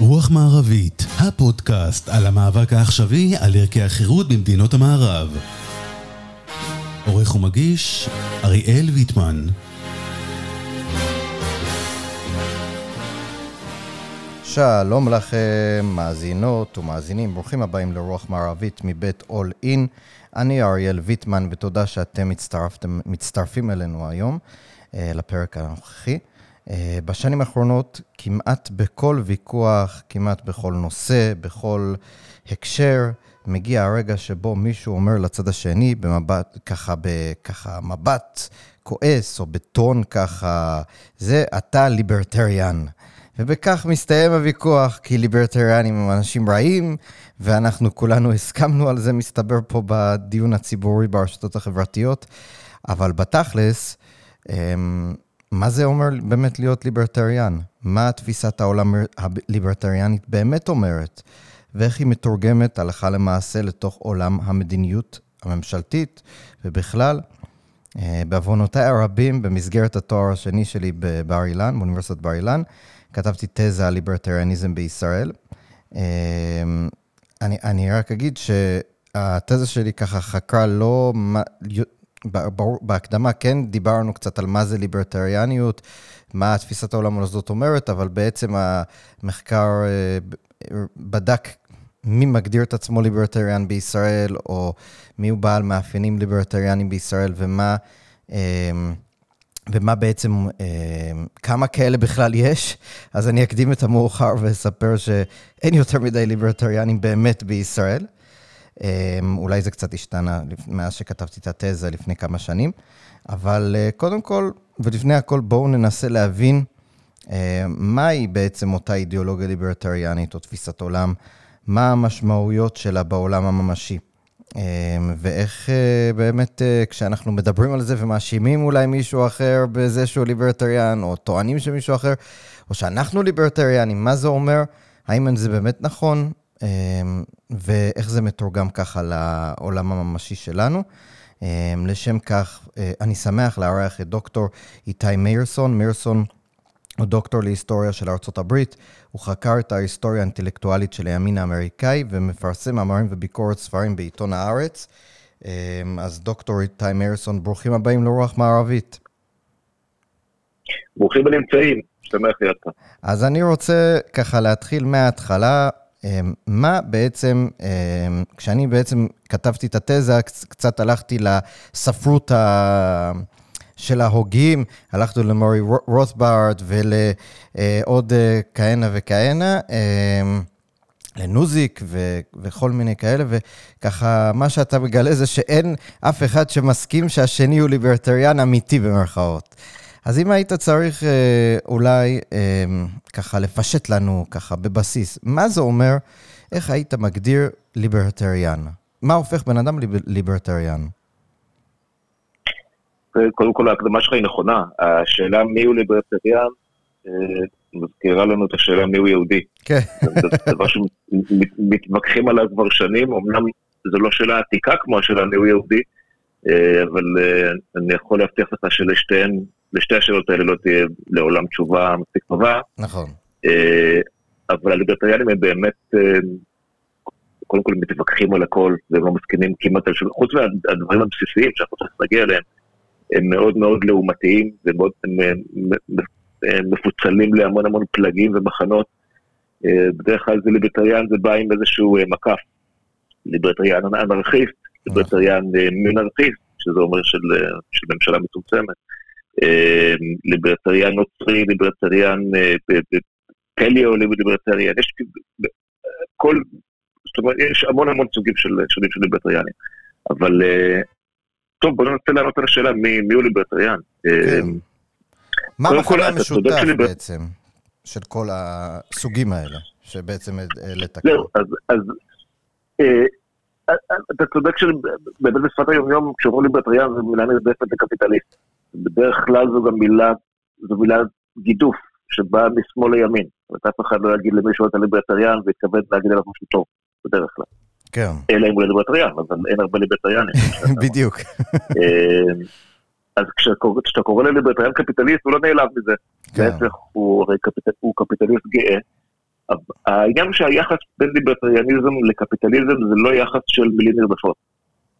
רוח מערבית, הפודקאסט על המאבק העכשווי על ערכי החירות במדינות המערב. עורך ומגיש, אריאל ויטמן. שלום לכם, מאזינות ומאזינים, ברוכים הבאים לרוח מערבית מבית אול אין. אני אריאל ויטמן, ותודה שאתם מצטרפים אלינו היום אה, לפרק הנוכחי. בשנים האחרונות, כמעט בכל ויכוח, כמעט בכל נושא, בכל הקשר, מגיע הרגע שבו מישהו אומר לצד השני במבט, ככה, בככה, מבט כועס, או בטון ככה, זה אתה ליברטריאן. ובכך מסתיים הוויכוח, כי ליברטריאנים הם אנשים רעים, ואנחנו כולנו הסכמנו על זה, מסתבר פה בדיון הציבורי ברשתות החברתיות. אבל בתכלס, אמ, מה זה אומר באמת להיות ליברטריאן? מה תפיסת העולם הליברטריאנית באמת אומרת? ואיך היא מתורגמת הלכה למעשה לתוך עולם המדיניות הממשלתית ובכלל? אה, בעוונותיי הרבים, במסגרת התואר השני שלי בבר אילן, באוניברסיטת בר אילן, כתבתי תזה על ליברטריאניזם בישראל. אה, אני, אני רק אגיד שהתזה שלי ככה חקרה לא בהקדמה כן דיברנו קצת על מה זה ליברטריאניות, מה תפיסת העולם הזאת אומרת, אבל בעצם המחקר אה, בדק מי מגדיר את עצמו ליברטריאן בישראל, או מי הוא בעל מאפיינים ליברטריאנים בישראל, ומה, אה, ומה בעצם, אה, כמה כאלה בכלל יש. אז אני אקדים את המאוחר ואספר שאין יותר מדי ליברטריאנים באמת בישראל. אמ, אולי זה קצת השתנה מאז שכתבתי את התזה לפני כמה שנים, אבל אה, קודם כל, ולפני הכל, בואו ננסה להבין אה, מהי בעצם אותה אידיאולוגיה ליברטריאנית או תפיסת עולם, מה המשמעויות שלה בעולם הממשי. אמ, ואיך אה, באמת כשאנחנו מדברים על זה ומאשימים אולי מישהו אחר בזה שהוא ליברטריאן, או טוענים שמישהו אחר, או שאנחנו ליברטריאנים, מה זה אומר? האם זה באמת נכון? אמ, ואיך זה מתורגם ככה לעולם הממשי שלנו. אמ, לשם כך, אה, אני שמח לארח את דוקטור איתי מאירסון. מאירסון הוא דוקטור להיסטוריה של ארצות הברית. הוא חקר את ההיסטוריה האינטלקטואלית של הימין האמריקאי ומפרסם מאמרים וביקורת ספרים בעיתון הארץ. אמ, אז דוקטור איתי מאירסון, ברוכים הבאים לרוח מערבית. ברוכים הנמצאים, שמח להיות כאן. אז אני רוצה ככה להתחיל מההתחלה. אמ, מה בעצם, אמ, כשאני בעצם כתבתי את התזה, קצת הלכתי לספרות ה... של ההוגים, הלכנו למורי רוטבארד ולעוד אה, כהנה וכהנה, אמ, לנוזיק ו- וכל מיני כאלה, וככה, מה שאתה מגלה זה שאין אף אחד שמסכים שהשני הוא ליברטריאן אמיתי במרכאות. אז אם היית צריך אה, אולי אה, ככה לפשט לנו ככה בבסיס, מה זה אומר, איך היית מגדיר ליברטריאן? מה הופך בן אדם ליברטריאן? קודם כל ההקדמה שלך היא נכונה. השאלה מי הוא ליברטריאן אה, מזכירה לנו את השאלה מי הוא יהודי. כן. זה דבר שמתווכחים עליו כבר שנים, אמנם זו לא שאלה עתיקה כמו השאלה מי הוא יהודי, אה, אבל אה, אני יכול להבטיח לך שלשתיהן לשתי השאלות האלה לא תהיה לעולם תשובה מספיק טובה. נכון. אה, אבל הליברטריאנים הם באמת, אה, קודם כל מתווכחים על הכל, והם לא מסכימים כמעט על שום, חוץ מהדברים הבסיסיים שאנחנו צריכים להגיע אליהם, הם מאוד מאוד לעומתיים, אה, מפוצלים להמון המון פלגים ומחנות. בדרך כלל זה ליברטריאן, זה בא עם איזשהו מקף. ליברטריאן אנרכיסט, ליברטריאן מנרכיסט, שזה אומר של, של ממשלה מצומצמת. אה, ליברטריאן נוצרי, ליברטריאן אה, פליו ליברטריאן, יש כל, זאת אומרת, יש המון המון סוגים של, שונים של ליברטריאנים. אבל אה, טוב, בואו ננסה לענות על השאלה מי, הוא ליברטריאן. כן. מה המחנה המשותף. בעצם של כל הסוגים האלה, שבעצם העלית? זהו, אז, אז אה, אתה צודק שבאמת בשפת היומיום, כשאומרים ליברטריאן, זו מילה נרדפת לקפיטליסט. בדרך כלל זו גם מילה, זו מילה גידוף, שבאה משמאל לימין. זאת אומרת, אף אחד לא יגיד למישהו אתה ליברטריאן ויתכוון להגיד עליו משהו טוב, בדרך כלל. כן. אלא אם הוא ליברטריאן, אבל אין הרבה ליברטריאנים. בדיוק. אמ, אז כשאתה קורא לליברטריאן קפיטליסט, הוא לא נעלב מזה. כן. להפך, הוא קפיטליסט גאה, העניין הוא שהיחס בין ליברטריאניזם לקפיטליזם זה לא יחס של מילים נרדפות.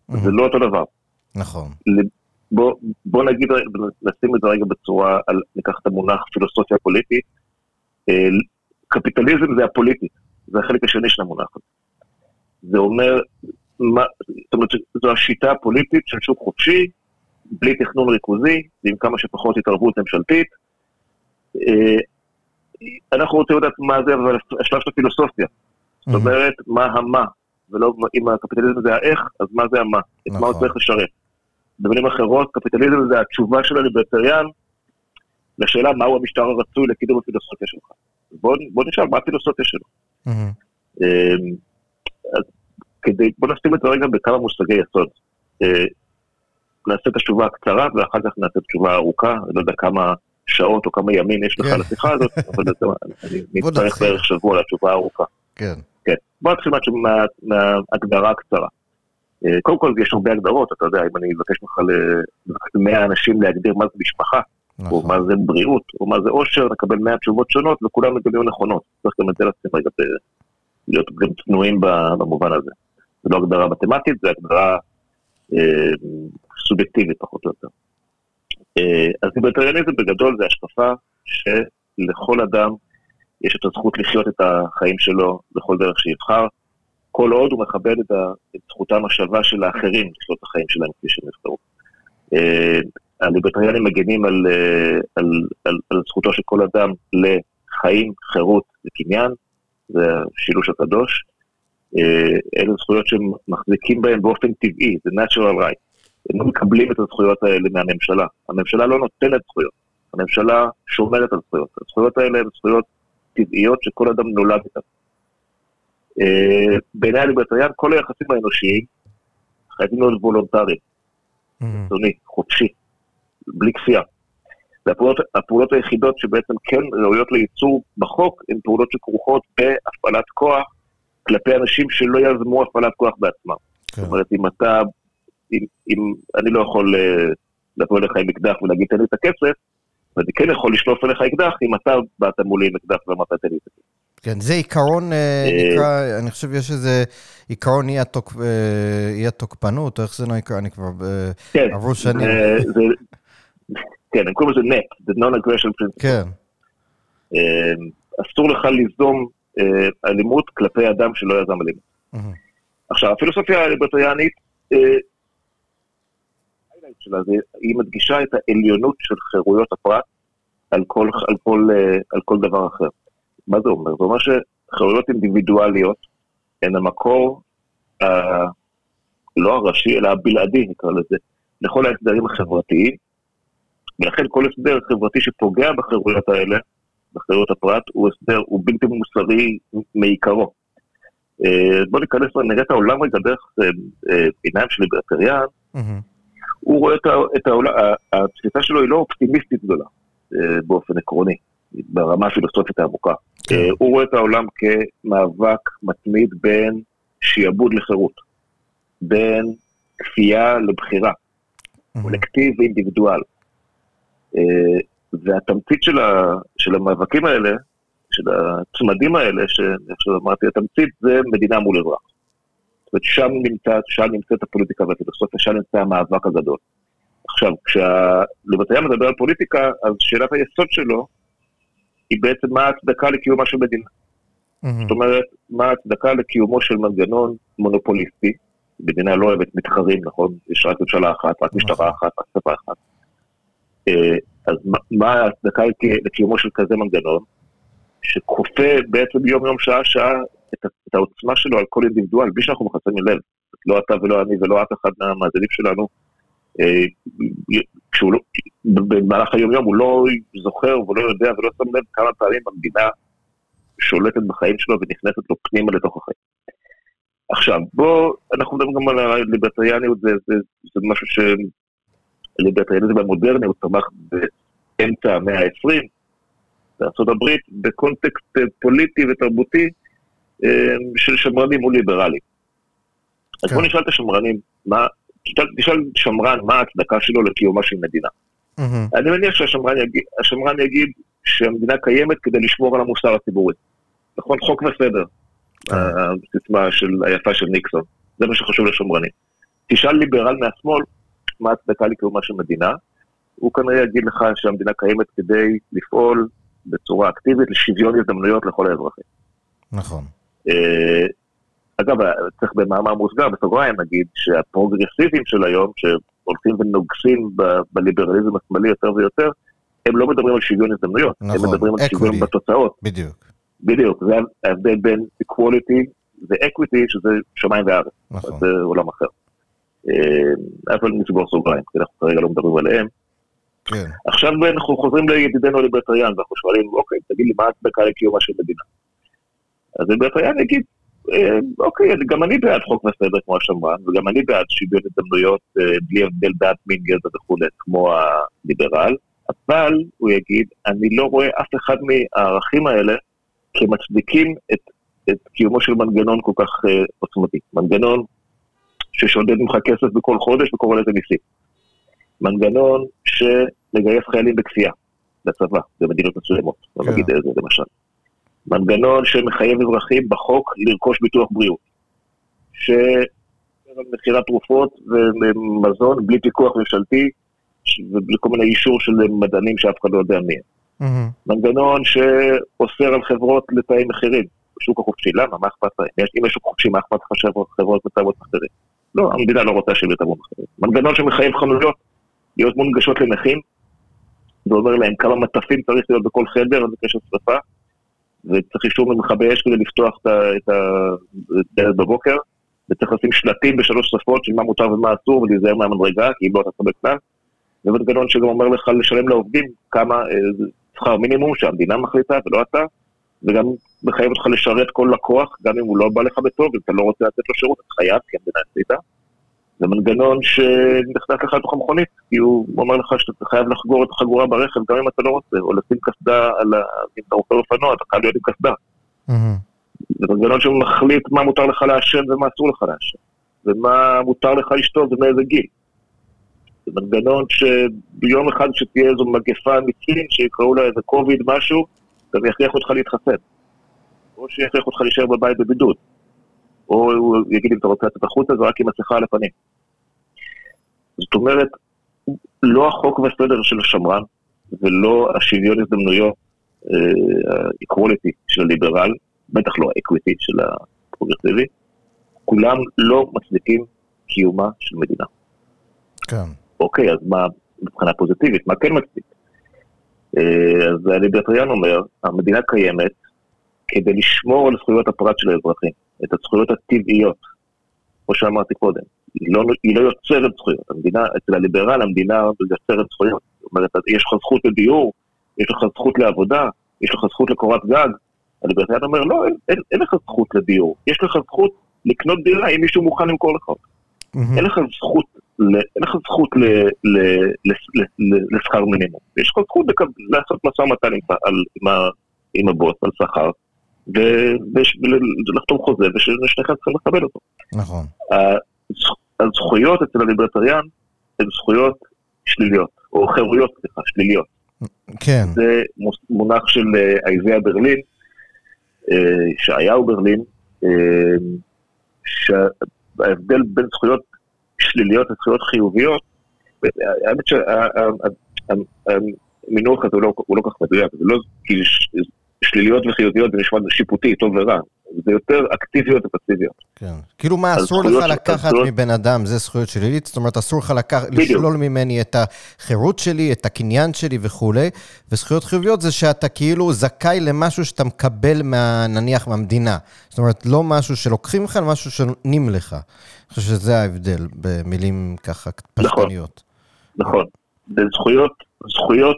זה לא אותו דבר. נכון. בוא, בוא נגיד, נשים את זה רגע בצורה, על, ניקח את המונח פילוסופיה פוליטית. אה, קפיטליזם זה הפוליטי, זה החלק השני של המונח הזה. זה אומר, מה, זאת אומרת, זו השיטה הפוליטית של שוק חופשי, בלי תכנון ריכוזי, ועם כמה שפחות התערבות ממשלתית. אנחנו רוצים לדעת מה זה, אבל השלב של הפילוסופיה. זאת אומרת, מה המה, ולא אם הקפיטליזם זה האיך, אז מה זה המה, את מה הוא נכון. צריך לשרת. במילים אחרות, קפיטליזם זה התשובה של הליברטריאן לשאלה מהו המשטר הרצוי לקידום הפילוסופיה שלך. בוא, נשאל מה הפילוסופיה שלו. Mm-hmm. אז כדי, בוא נשים את זה רגע בכמה מושגי יסוד. אה, נעשה את התשובה הקצרה ואחר כך נעשה את התשובה הארוכה, אני לא יודע כמה שעות או כמה ימים יש לך כן. לשיחה הזאת, אבל אני נצטרך בערך שבוע לתשובה הארוכה. כן. כן. בוא נתחיל מההגדרה הקצרה. אה, קודם כל יש הרבה הגדרות, אתה יודע, אם אני אבקש ממך ל-100 אנשים להגדיר מה זה משפחה, נכון. או מה זה בריאות, או מה זה אושר, נקבל 100 תשובות שונות וכולם יהיו נכונות. צריך גם את זה לשים רגע, להיות גם צנועים במובן הזה. זו לא הגדרה מתמטית, זו הגדרה אה, סובייקטיבית פחות או יותר. אה, אז ליברטריאניזם בגדול זה השקפה שלכל אדם יש את הזכות לחיות את החיים שלו בכל דרך שיבחר, כל עוד הוא מכבד את, זכותם השווה של האחרים לחיות את החיים שלהם כפי שהם יבחרו. אה, הליברטריאנים מגנים על, אה, על, על, על זכותו של כל אדם לחיים, חירות וקניין, זה השילוש הקדוש. אלה זכויות שהם מחזיקים בהן באופן טבעי, זה natural right. הם לא מקבלים את הזכויות האלה מהממשלה. הממשלה לא נותנת זכויות, הממשלה שומרת על זכויות. הזכויות האלה הן זכויות טבעיות שכל אדם נולד איתן. אה, בעיני הליברטריאן, כל היחסים האנושיים חייבים להיות וולונטריים, רצוני, חופשי, בלי כפייה. והפעולות היחידות שבעצם כן ראויות לייצור בחוק, הן פעולות שכרוכות בהפעלת כוח כלפי אנשים שלא יזמו הפעלת כוח בעצמם. כן. זאת אומרת, אם אתה אם, אם אני לא יכול uh, לבוא אליך עם אקדח ולהגיד תן לי את הכסף, ואני כן יכול לשלוף אליך אקדח אם אתה באת מולי עם אקדח ואמרת תן לי את הכסף. כן, זה עיקרון, אה, אה, נקרא, אני חושב יש איזה עיקרון אי, התוק, אי התוקפנות, איך זה נקרא, אני כבר, כן, עברו שנים. זה, כן, הם קוראים לזה NEP, the non-aggression principle. כן. אסור לך ליזום אלימות כלפי אדם שלא יזם אלימות. עכשיו, הפילוסופיה הליברטריאנית ההיילייט שלה זה, היא מדגישה את העליונות של חירויות הפרט על כל, על כל, אה, על כל דבר אחר. מה זה אומר? זה אומר שחירויות אינדיבידואליות הן המקור, ה... לא הראשי, אלא הבלעדי, נקרא לזה, לכל ההסדרים החברתיים, ולכן כל הסדר חברתי שפוגע בחירויות האלה, בחירויות הפרט, הוא הסדר, הוא בלתי מוסרי מעיקרו. אה, בואו ניכנס, נראה את העולם רגע דרך אה, עיניים של ליברטריאן, הוא רואה את העולם, התפיסה שלו היא לא אופטימיסטית גדולה אה, באופן עקרוני, ברמה הפילוסופית העמוקה. כן. אה, הוא רואה את העולם כמאבק מתמיד בין שיעבוד לחירות, בין כפייה לבחירה, קולקטיב ואינדיבידואל. אה, והתמצית של, ה, של המאבקים האלה, של הצמדים האלה, שאיך שאמרתי, התמצית זה מדינה מול אזרח. זאת אומרת, שם נמצא, שם נמצאת הפוליטיקה והפילוסופיה, שם נמצא המאבק הגדול. עכשיו, כשהליברטריאן מדבר על פוליטיקה, אז שאלת היסוד שלו היא בעצם מה ההצדקה לקיומה של מדינה. Mm-hmm. זאת אומרת, מה ההצדקה לקיומו של מנגנון מונופוליסטי, מדינה לא אוהבת מתחרים, נכון? יש רק ממשלה אחת, רק משטרה נכון. אחת, רק צבא אחת. אה, אז מה ההצדקה לקיומו של כזה מנגנון, שכופה בעצם יום-יום, שעה-שעה, את, את העוצמה שלו על כל אינדיבידואל, בלי שאנחנו מחסמים לב. לא אתה ולא אני ולא אף אחד מהמאזינים שלנו. אה, כשהוא לא, במהלך היום-יום הוא לא זוכר ולא יודע ולא שם לב כמה פעמים המדינה שולטת בחיים שלו ונכנסת לו פנימה לתוך החיים. עכשיו, בוא, אנחנו מדברים גם על הליברטריאניות, זה, זה, זה משהו ש... ליברטריאניזם המודרני, הוא צמח באמצע המאה ה-20, בארה"ב, בקונטקסט פוליטי ותרבותי, אה, של שמרנים מול ליברלים. אז בוא כן. נשאל את השמרנים, מה, תשאל שמרן מה ההצדקה שלו לקיומה של מדינה. אני מניח שהשמרן יגיד, שהמדינה קיימת כדי לשמור על המוסר הציבורי. נכון, חוק וסדר, הסיסמה של, היפה של ניקסון, זה מה שחשוב לשומרנים. תשאל ליברל מהשמאל, מה הצדקה לקיומה של מדינה, הוא כנראה יגיד לך שהמדינה קיימת כדי לפעול בצורה אקטיבית לשוויון הזדמנויות לכל האזרחים. נכון. אה, אגב, צריך במאמר מוסגר, בסוגריים נגיד, שהפרוגרסיבים של היום, שהולכים ונוגסים ב- בליברליזם השמאלי יותר ויותר, הם לא מדברים על שוויון הזדמנויות, הם נכון, מדברים על שוויון equity. בתוצאות. בדיוק, בדיוק, זה ההבדל בין equality ו-equity, שזה שמיים וארץ, נכון. זה עולם אחר. אה, אבל נסגור סוגריים, כי אנחנו כרגע לא מדברים עליהם. כן. עכשיו אנחנו חוזרים לידידנו ליברטריאן, ואנחנו שואלים, אוקיי, תגיד לי, מה ההצדקה לקיומה של מדינה? אז ליברטריאן יגיד, אה, אוקיי, גם אני בעד חוק וסדר כמו השמרן, וגם אני בעד שוויון הזדמנויות אה, בלי הבדל דת, מין, גזע וכולי, כמו הליברל, אבל הוא יגיד, אני לא רואה אף אחד מהערכים האלה כמצדיקים את, את קיומו של מנגנון כל כך אה, עוצמתי. מנגנון ששודד ממך כסף בכל חודש וקורא לזה מיסים. מנגנון שלגייס חיילים בכפייה לצבא במדינות מסוימות, לא. נגיד איזה למשל. מנגנון שמחייב אזרחים בחוק לרכוש ביטוח בריאות. על מכירת תרופות ומזון בלי פיקוח ממשלתי ש- ובלי כל מיני אישור של מדענים שאף אחד לא יודע מי הם. מנגנון שאוסר על חברות לתאם מחירים בשוק החופשי. למה? מה אכפת להם? יש- אם יש שוק חופשי, מה אכפת לך שחברות מתאמות מחירים? לא, המדינה לא רוצה שהם יתאמו מחירים. מנגנון שמחייב חנויות להיות מונגשות לנכים, ואומר להם כמה מטפים צריך להיות בכל חדר במקרה של שרפה, וצריך אישור ממכבי אש כדי לפתוח את הדלת בבוקר, וצריך לשים שלטים בשלוש שפות של מה מותר ומה אסור, ולהיזהר מהמדרגה, כי אם לא אתה תקבל קנס. ומנגנון שגם אומר לך לשלם לעובדים כמה אה, שכר מינימום שהמדינה מחליטה ולא אתה, וגם מחייב אותך לשרת כל לקוח, גם אם הוא לא בא לך בטוב, אם אתה לא רוצה לתת לו שירות, אתה חייב, כי המדינה החליטה. זה מנגנון שנכנס לך לתוך המכונית, כי הוא אומר לך שאתה חייב לחגור את החגורה ברכב, גם אם אתה לא רוצה, או לשים קסדה על ה... אם אתה רוכב אופנוע, אתה חייב להיות עם קסדה. מהמם. זה מנגנון שמחליט מה מותר לך לעשן ומה אסור לך לעשן, ומה מותר לך לשתות ומאיזה גיל. זה מנגנון שביום אחד שתהיה איזו מגפה אמיתית, שיקראו לה איזה קוביד משהו, גם יכריח אותך להתחסן. או שיכריח אותך להישאר בבית בבידוד. או הוא יגיד אם אתה רוצה לצאת החוצה, זה רק עם מסכה על הפנים. זאת אומרת, לא החוק והסדר של השמרן, ולא השוויון הזדמנויות, ה-equality של הליברל, בטח לא ה-equity של הפרוגרסיבי, כולם לא מצדיקים קיומה של מדינה. כן. אוקיי, אז מה מבחינה פוזיטיבית, מה כן מצדיק? אה, אז הליברטריאן אומר, המדינה קיימת כדי לשמור על זכויות הפרט של האזרחים, את הזכויות הטבעיות, כמו שאמרתי קודם. היא לא, היא לא יוצרת זכויות, המדינה, אצל הליברל המדינה יוצרת זכויות. זאת אומרת, יש לך זכות לדיור, יש לך זכות לעבודה, יש לך זכות לקורת גג. הליברטריאן אומר, לא, אין, אין, אין לך זכות לדיור, יש לך זכות לקנות דירה אם מישהו מוכן למכור לך אותה. מהמם. אין לך זכות, ל, אין לך זכות ל, ל, ל, ל, ל, לשכר מינימום. יש לך זכות לעשות משא ומתן עם, על, עם, ה- עם הבוס על שכר, ולחתום חוזה, וששניכם צריכים לקבל אותו. נכון. הזכ- הזכויות אצל הליברטריאן הן זכויות שליליות, או חירויות, סליחה, שליליות. כן. זה מונח של אה, אייזיה ברלין, אה, ישעיהו ברלין, אה, שההבדל בין זכויות שליליות לזכויות חיוביות, האמת שהמינוח הזה הוא לא- הוא לא כל כך מדויק, זה לא כי שליליות וחיוביות זה נשמע שיפוטי, טוב ורע, זה יותר אקטיביות ופסיביות. כן. כאילו מה אסור לך לקחת הזכויות- מבן אדם, זה זכויות שלילית, זאת אומרת אסור לך בדיוק. לשלול ממני את החירות שלי, את הקניין שלי וכולי, וזכויות חיוביות זה שאתה כאילו זכאי למשהו שאתה מקבל מה, נניח מהמדינה. זאת אומרת, לא משהו שלוקחים לך, אלא משהו שנותנים לך. אני חושב שזה ההבדל במילים ככה נכון. פשטניות. נכון. וזכויות, זכויות,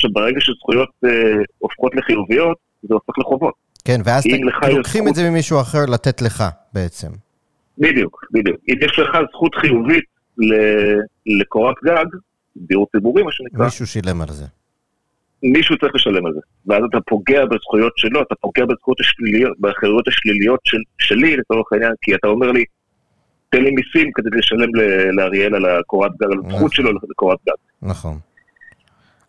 שברגע שזכויות אה, הופכות לחיוביות, זה הופך לחובות. כן, ואז יש לוקחים זכות- את זה ממישהו אחר לתת לך בעצם. בדיוק, בדיוק. אם יש לך זכות חיובית ל- לקורת גג, דיור ציבורי מה שנקרא, מישהו שילם על זה. מישהו צריך לשלם על זה. ואז אתה פוגע בזכויות שלו, אתה פוגע בזכויות השליליות, בחירויות השליליות של, שלי לצורך העניין, כי אתה אומר לי, תן לי מיסים כדי לשלם לאריאל על הקורת גג, על הזכות שלו לקורת גג. נכון.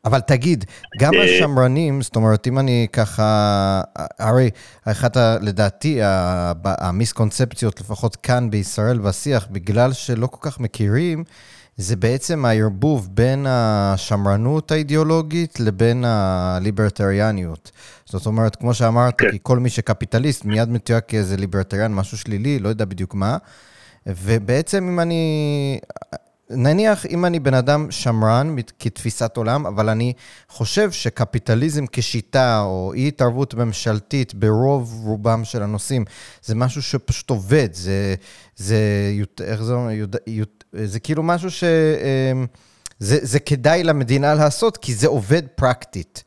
אבל תגיד, גם אה, השמרנים, זאת אומרת, אם אני ככה, הרי אחת, לדעתי, המיסקונספציות, לפחות כאן בישראל בשיח, בגלל שלא כל כך מכירים, זה בעצם הערבוב בין השמרנות האידיאולוגית לבין הליברטריאניות. זאת אומרת, כמו שאמרת, כן. כי כל מי שקפיטליסט מיד מתויג כאיזה ליברטריאן, משהו שלילי, לא יודע בדיוק מה. ובעצם אם אני, נניח אם אני בן אדם שמרן כתפיסת עולם, אבל אני חושב שקפיטליזם כשיטה, או אי התערבות ממשלתית ברוב רובם של הנושאים, זה משהו שפשוט עובד, זה, זה, איך זה זה כאילו משהו ש... אמ, זה, זה כדאי למדינה לעשות, כי זה עובד פרקטית.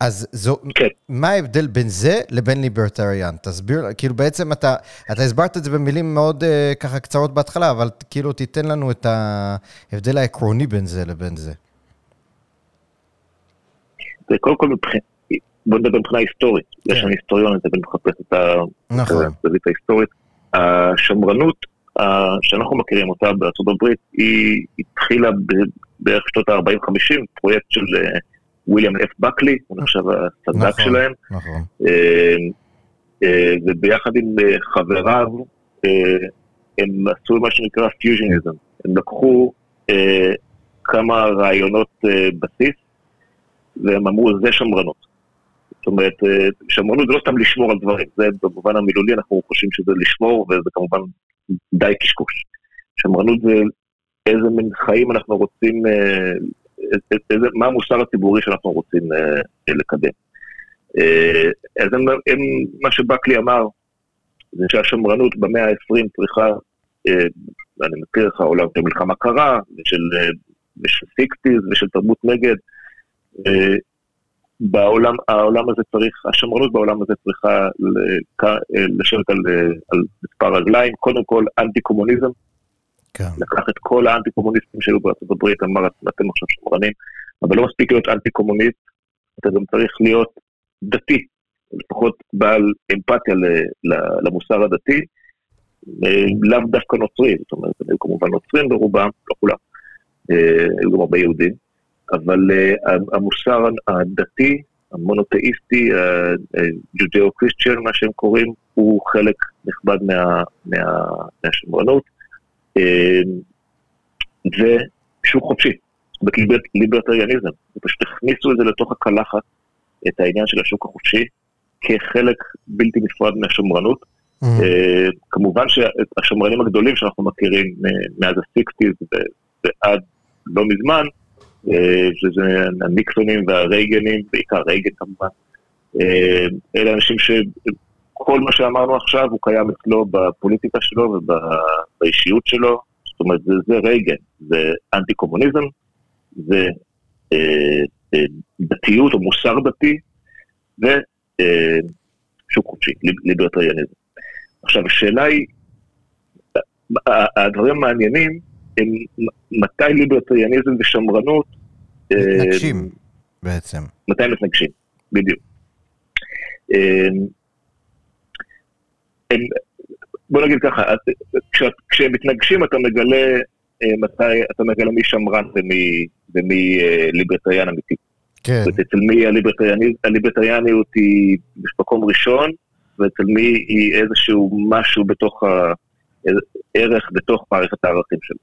אז זו, כן. מה ההבדל בין זה לבין ליברטריאן? תסביר, כאילו בעצם אתה, אתה הסברת את זה במילים מאוד uh, ככה קצרות בהתחלה, אבל כאילו תיתן לנו את ההבדל העקרוני בין זה לבין זה. זה קודם כל מבחינת, בוא נדבר מבחינה היסטורית. כן. יש אני היסטוריון, אני מחפש את נכון. את הזווית ההיסטורית. השמרנות ה- שאנחנו מכירים אותה בארצות הברית, היא התחילה בערך שנות ה-40-50, פרויקט של אה, וויליאם אפ בקלי, הוא נחשב הסנדק נכון. שלהם. נכון. אה, אה, וביחד עם אה, חבריו, הם עשו מה שנקרא פיוז'ניזם. הם לקחו כמה רעיונות בסיס, והם אמרו, זה שמרנות. זאת אומרת, שמרנות זה לא סתם לשמור על דברים, זה במובן המילולי, אנחנו חושבים שזה לשמור, וזה כמובן די קשקוש. שמרנות זה איזה מין חיים אנחנו רוצים, אה, מה המוסר הציבורי שאנחנו רוצים אה, לקדם. אה, אז הם, הם, מה שבקלי אמר, זה שהשמרנות במאה ה-20 צריכה, אה, אני מזכיר לך, עולם של מלחמה קרה, ושל, אה, ושל sixties ושל תרבות נגד. אה, בעולם, העולם הזה צריך, השמרנות בעולם הזה צריכה אה, לשבת על, אה, על מספר רגליים, קודם כל אנטי קומוניזם, כן. לקח את כל האנטי קומוניסטים שהיו בארצות הברית, אמר אתם עכשיו שמרנים, אבל לא מספיק להיות אנטי קומוניסט, אתה גם צריך להיות דתי, לפחות בעל אמפתיה למוסר הדתי, אה, לאו דווקא נוצרי, זאת אומרת, היו כמובן נוצרים ברובם, לא כולם, אה, היו גם הרבה יהודים, אבל אה, המוסר הדתי, המונותאיסטי, הג'ודאו-קריסטיאן, מה שהם קוראים, הוא חלק נכבד מה, מה, מהשמרנות. אה, ושוק חופשי, בליברטריאניזם, ופשוט הכניסו את זה לתוך הקלחת, את העניין של השוק החופשי, כחלק בלתי נפרד מהשמרנות. Mm. אה, כמובן שהשמרנים הגדולים שאנחנו מכירים אה, מאז הסיקסטיז ועד לא מזמן, שזה הניקסונים והרייגנים, בעיקר רייגן כמובן, אלה אנשים שכל מה שאמרנו עכשיו הוא קיים אצלו בפוליטיקה שלו ובאישיות שלו, זאת אומרת זה, זה רייגן, זה אנטי קומוניזם, זה אה, אה, דתיות או מוסר דתי, ושוק חופשי, ליב- ליברטריאניזם. עכשיו השאלה היא, הדברים המעניינים הם מתי ליברטריאניזם ושמרנות אה, מתנגשים בעצם. מתי מתנגשים, בדיוק. הם, בוא נגיד ככה, את- כשאת- כשהם מתנגשים אתה מגלה אה, מתי, אתה מגלה מי שמרן ומי, ומי אה, ליברטריאן אמיתי. כן, אצל מי הליברטריאני- הליברטריאניות היא במקום ראשון, ואצל מי היא איזשהו משהו בתוך ה... איזה ערך בתוך מערכת הערכים שלו.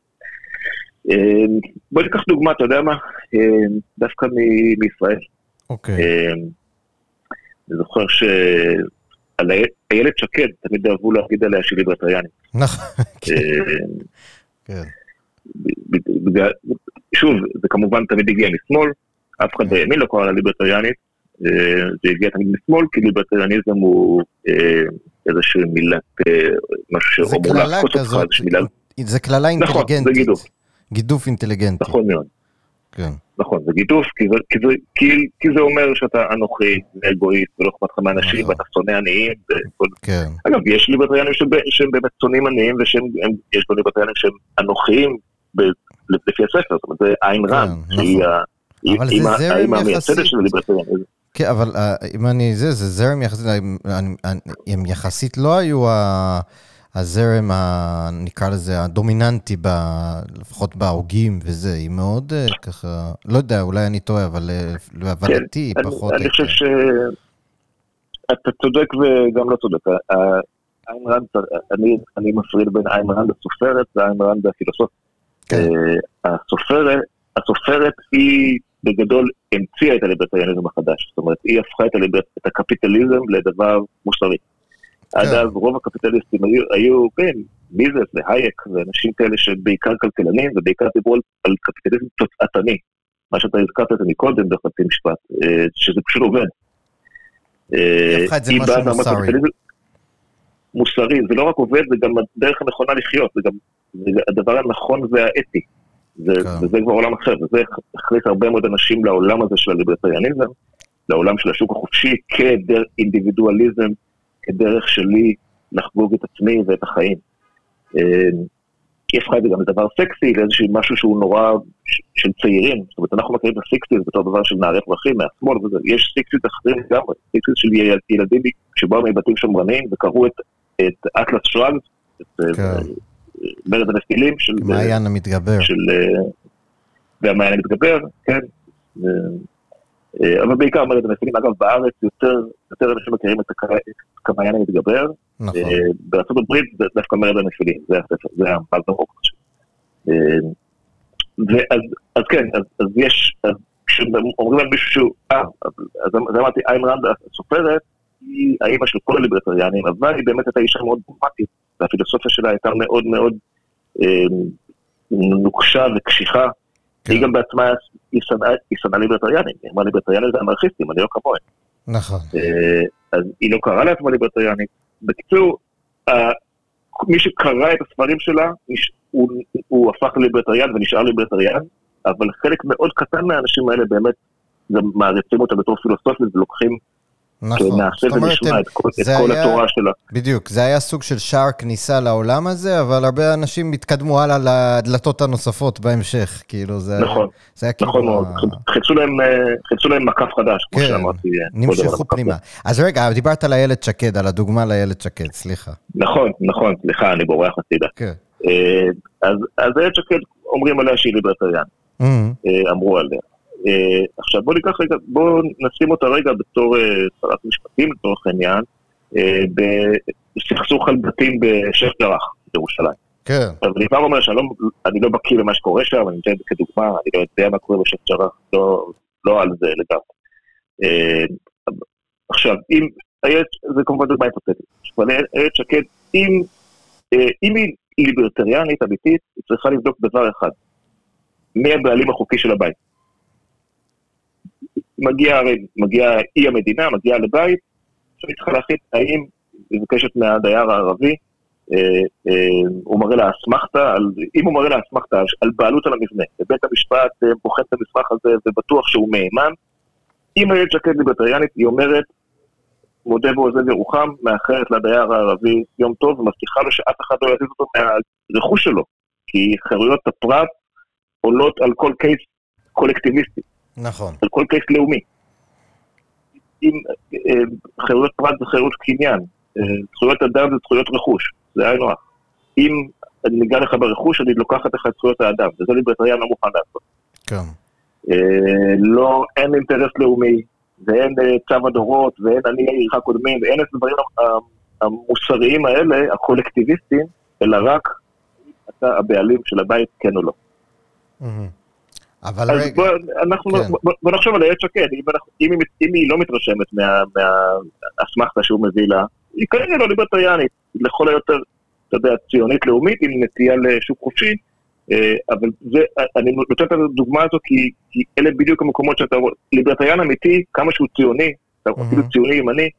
אמ, בוא ניקח דוגמה, אתה יודע מה? אמ, דווקא מישראל. אוקיי. אמ, אני זוכר שעל איי- איילת שקד, תמיד אהבו להגיד עליה שהיא ליברטריאנית. נכון, כן, אמ, כן. ב- בגלל- שוב, זה כמובן תמיד הגיע משמאל, אף אחד בימין לא קרא לה ליברטריאנית, אה, זה הגיע תמיד משמאל, כי ליברטריאניזם הוא אה, איזושהי מילת, אה, משהו זה קללה לעקוץ אותך, איזושהי מילה, זה קללה נכון, זה אינטליגנטית. גידוף. גידוף אינטליגנטי. נכון מאוד, כן. נכון, זה גידוף, כי זה, כי זה, כי, כי זה אומר שאתה אנוכי, ואגואיסט, ולא אכפת לך מאנשים, נכון. ואתה שונא עניים, וכל כן. אגב, יש ליברטריאנים שהם באמת שונאים עניים, ויש גם ליברטריאנים שהם אנוכיים ב- לפי הספר, זאת אומרת, זה עין רן, כן, שהיא נכון. ה- היא- אבל היא זה מה- זרם האמא יחסית. המייסדת של הליברטריאניזם. כן, אבל אה, אם אני, זה, זה זרם יחסית, הם- יחסית לא היו ה- הזרם, ה, נקרא לזה, הדומיננטי, ב, לפחות בהוגים וזה, היא מאוד אה, ככה, לא יודע, אולי אני טועה, אבל אה, להבנתי כן, פחות... אני, אני חושב שאתה צודק וגם לא צודק. איין ראנד, אני, אני מפריד בין איין ראנד הסופרת ואיין ראנד הפילוסוף. כן. הסופרת, הסופרת היא בגדול המציאה את הליברטריאניזם החדש. זאת אומרת, היא הפכה את, הליבר... את הקפיטליזם לדבר מוסרי. עד כן. אז רוב הקפיטליסטים היו, היו כן, מיזס והייק ואנשים כאלה שבעיקר כלכלנים ובעיקר דיברו על, על קפיטליזם תוצאתני. מה שאתה הזכרת את זה מקודם בחצי משפט, אה, שזה פשוט עובד. היא הפכה את זה משהו מוסרי. מוסרי, זה לא רק עובד, זה גם הדרך הנכונה לחיות, זה גם זה הדבר הנכון והאתי. ו- כן. וזה כבר עולם אחר, וזה הכניס הרבה מאוד אנשים לעולם הזה של הליברטריאניזם, לעולם של השוק החופשי כאינדיבידואליזם, כדרך שלי לחגוג את עצמי ואת החיים. היא הפכה את זה גם לדבר סקסי, לאיזשהו משהו שהוא נורא של צעירים. זאת אומרת, אנחנו מכירים את ה sixties בתור דבר של נערי פרחים מהשמאל וזה. יש sixties אחרים לגמרי, sixties של ילדים שבאו מבתים שמרניים וקראו את, את Atlas Shrugged, את כן. מרד הנפילים של... מעיין המתגבר. של... והמעיין המתגבר, כן. אה, אבל בעיקר מרד הנפילים, אגב בארץ יותר, יותר אנשים מכירים את כמעיין המתגבר. נכון. אה, בארצות הברית זה דווקא מרד הנפילים, זה הספר, זה המאזרוק. אה, ואז אז כן, אז, אז יש, אז כשאומרים על מישהו שהוא, אה, אז אמרתי, איין ראנד הסופרת, היא האימא של כל הליברטריאנים, אבל היא באמת הייתה אישה מאוד דרמטית, והפילוסופיה שלה הייתה מאוד מאוד נוקשה וקשיחה. כן. היא גם בעצמה, היא שנאה ליברטריאנים, היא אמרה ליברטריאנים זה אנרכיסטים, אני לא כמוהם. נכון. אה, אז היא לא קראה לעצמה ליברטריאנית. בקיצור, מי שקרא את הספרים שלה, הוא, הוא הפך לליברטריאן ונשאר ליברטריאן, אבל חלק מאוד קטן מהאנשים האלה באמת גם מעריצים אותה בתור פילוסופית ולוקחים נכון. נעשה ונשמע את כל, את כל היה, התורה שלה. בדיוק, זה היה סוג של שער כניסה לעולם הזה, אבל הרבה אנשים התקדמו הלאה לדלתות הנוספות בהמשך, כאילו זה... נכון, זה היה כאילו... נכון מאוד, חילצו להם, אה, להם מקף חדש, כמו כן, שאמרתי. אה, נמשכו פנימה. אז רגע, דיברת על איילת שקד, על הדוגמה לאיילת שקד, סליחה. נכון, נכון, סליחה, אני בורח הצידה. כן. אה, אז איילת שקד אומרים עליה שהיא ליברטריאן, mm-hmm. אמרו עליה. Uh, עכשיו בוא ניקח רגע, בוא נשים אותה רגע בתור uh, שרת משפטים לצורך העניין, uh, בסכסוך על בתים בשייח' ג'ראח בירושלים. כן. אז אני כבר אומר שאני לא, לא בקיא במה שקורה שם, אני נותן את זה כדוגמה, אני לא יודע מה קורה בשייח' ג'ראח, לא, לא על זה לגמרי. עכשיו, אם, זה כמובן דוגמה היפותטית, אבל איילת שקד, אם, אם היא ליברטריאנית אמיתית, היא צריכה לבדוק דבר אחד, מי הבעלים החוקי של הבית. מגיע, מגיע אי המדינה, מגיע לבית, עכשיו היא צריכה להחליט האם היא מבקשת מהדייר הערבי, אה, אה, הוא מראה לה אסמכתה, אם הוא מראה לה אסמכתה על בעלות על המבנה, ובית המשפט אה, בוחן את המסמך הזה ובטוח שהוא מהימן, אם איילת שקד ליברטריאנית, היא אומרת, מודה ועוזב ירוחם, מאחרת לדייר הערבי יום טוב, ומבטיחה לו שאף אחד לא יזיז אותו מהרכוש שלו, כי חירויות הפרט עולות על כל קייס קולקטיביסטי. נכון. על כל קייס לאומי. אם אה, חירויות פרט זה חירות קניין, אה, זכויות אדם זה זכויות רכוש, זה היינו הך. אם אני ניגע לך ברכוש, אני לוקחת לך את זכויות האדם, וזה ליברטריאן לא מוכן לעשות. כן. אה, לא, אין אינטרס לאומי, ואין צו הדורות, ואין אני עירך קודמים, ואין את הדברים המוסריים האלה, הקולקטיביסטיים, אלא רק אתה הבעלים של הבית, כן או לא. אבל רגע. בוא, אנחנו, כן. בוא, בוא נחשוב על איילת שקד, אם, אם, אם, היא לא מתרשמת מהאסמכתה שהוא מביא לה, היא כנראה לא ליברטריאנית, לכל היותר, אתה יודע, ציונית לאומית עם נטייה לשוק חופשי, אה, אבל זה, אני נותן את הדוגמה הזו כי, כי אלה בדיוק המקומות שאתה רואה, ליברטריאן אמיתי, כמה שהוא ציוני, אפילו ציוני ימני,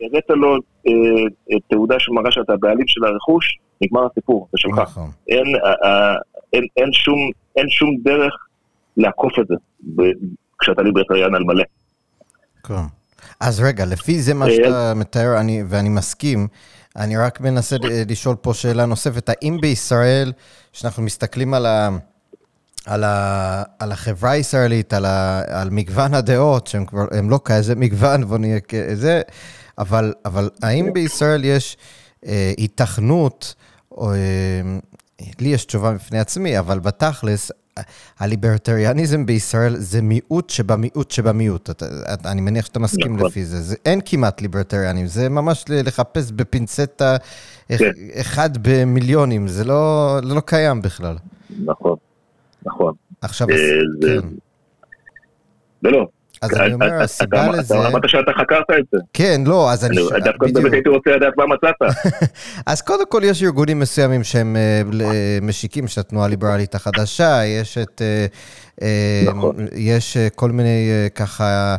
הראת לו אה, תעודה שמראה שאתה הבעלים של הרכוש, נגמר הסיפור, זה שלך. נכון. אין, אה, אין, אין, שום, אין שום דרך לעקוף את זה כשאתה ליברטריאן על מלא. כן. אז רגע, לפי זה מה שאתה מתאר, אני, ואני מסכים, אני רק מנסה לשאול פה שאלה נוספת, האם בישראל, כשאנחנו מסתכלים על, ה, על, ה, על החברה הישראלית, על, ה, על מגוון הדעות, שהם כבר, הם לא כזה מגוון, בוא נהיה כזה, אבל, אבל האם בישראל יש היתכנות, או, לי יש תשובה בפני עצמי, אבל בתכלס, הליברטריאניזם בישראל זה מיעוט שבמיעוט שבמיעוט. אתה, אני מניח שאתה מסכים נכון. לפי זה. זה. אין כמעט ליברטריאנים, זה ממש לחפש בפינצטה כן. אחד במיליונים, זה לא, לא קיים בכלל. נכון, נכון. עכשיו, אה, זה... כן. לא, לא, אז אני אומר, הסיבה לזה... אתה אמרת שאתה חקרת את זה. כן, לא, אז אני... דווקא באמת הייתי רוצה לדעת מה מצאת. אז קודם כל יש ארגונים מסוימים שהם אה, משיקים של התנועה הליברלית החדשה, יש את... אה, אה, נכון. יש כל מיני ככה...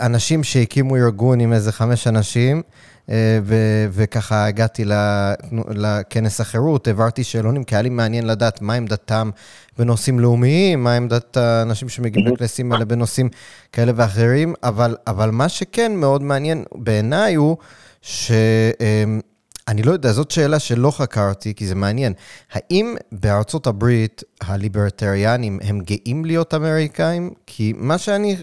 אנשים שהקימו ארגון עם איזה חמש אנשים, ו- וככה הגעתי לכנס החירות, העברתי שאלונים, כי היה לי מעניין לדעת מה עמדתם בנושאים לאומיים, מה עמדת האנשים שמגיעים לכנסים האלה בנושאים כאלה ואחרים, אבל, אבל מה שכן מאוד מעניין בעיניי הוא ש... אני לא יודע, זאת שאלה שלא חקרתי, כי זה מעניין. האם בארצות הברית הליברטריאנים הם גאים להיות אמריקאים? כי מה שאני,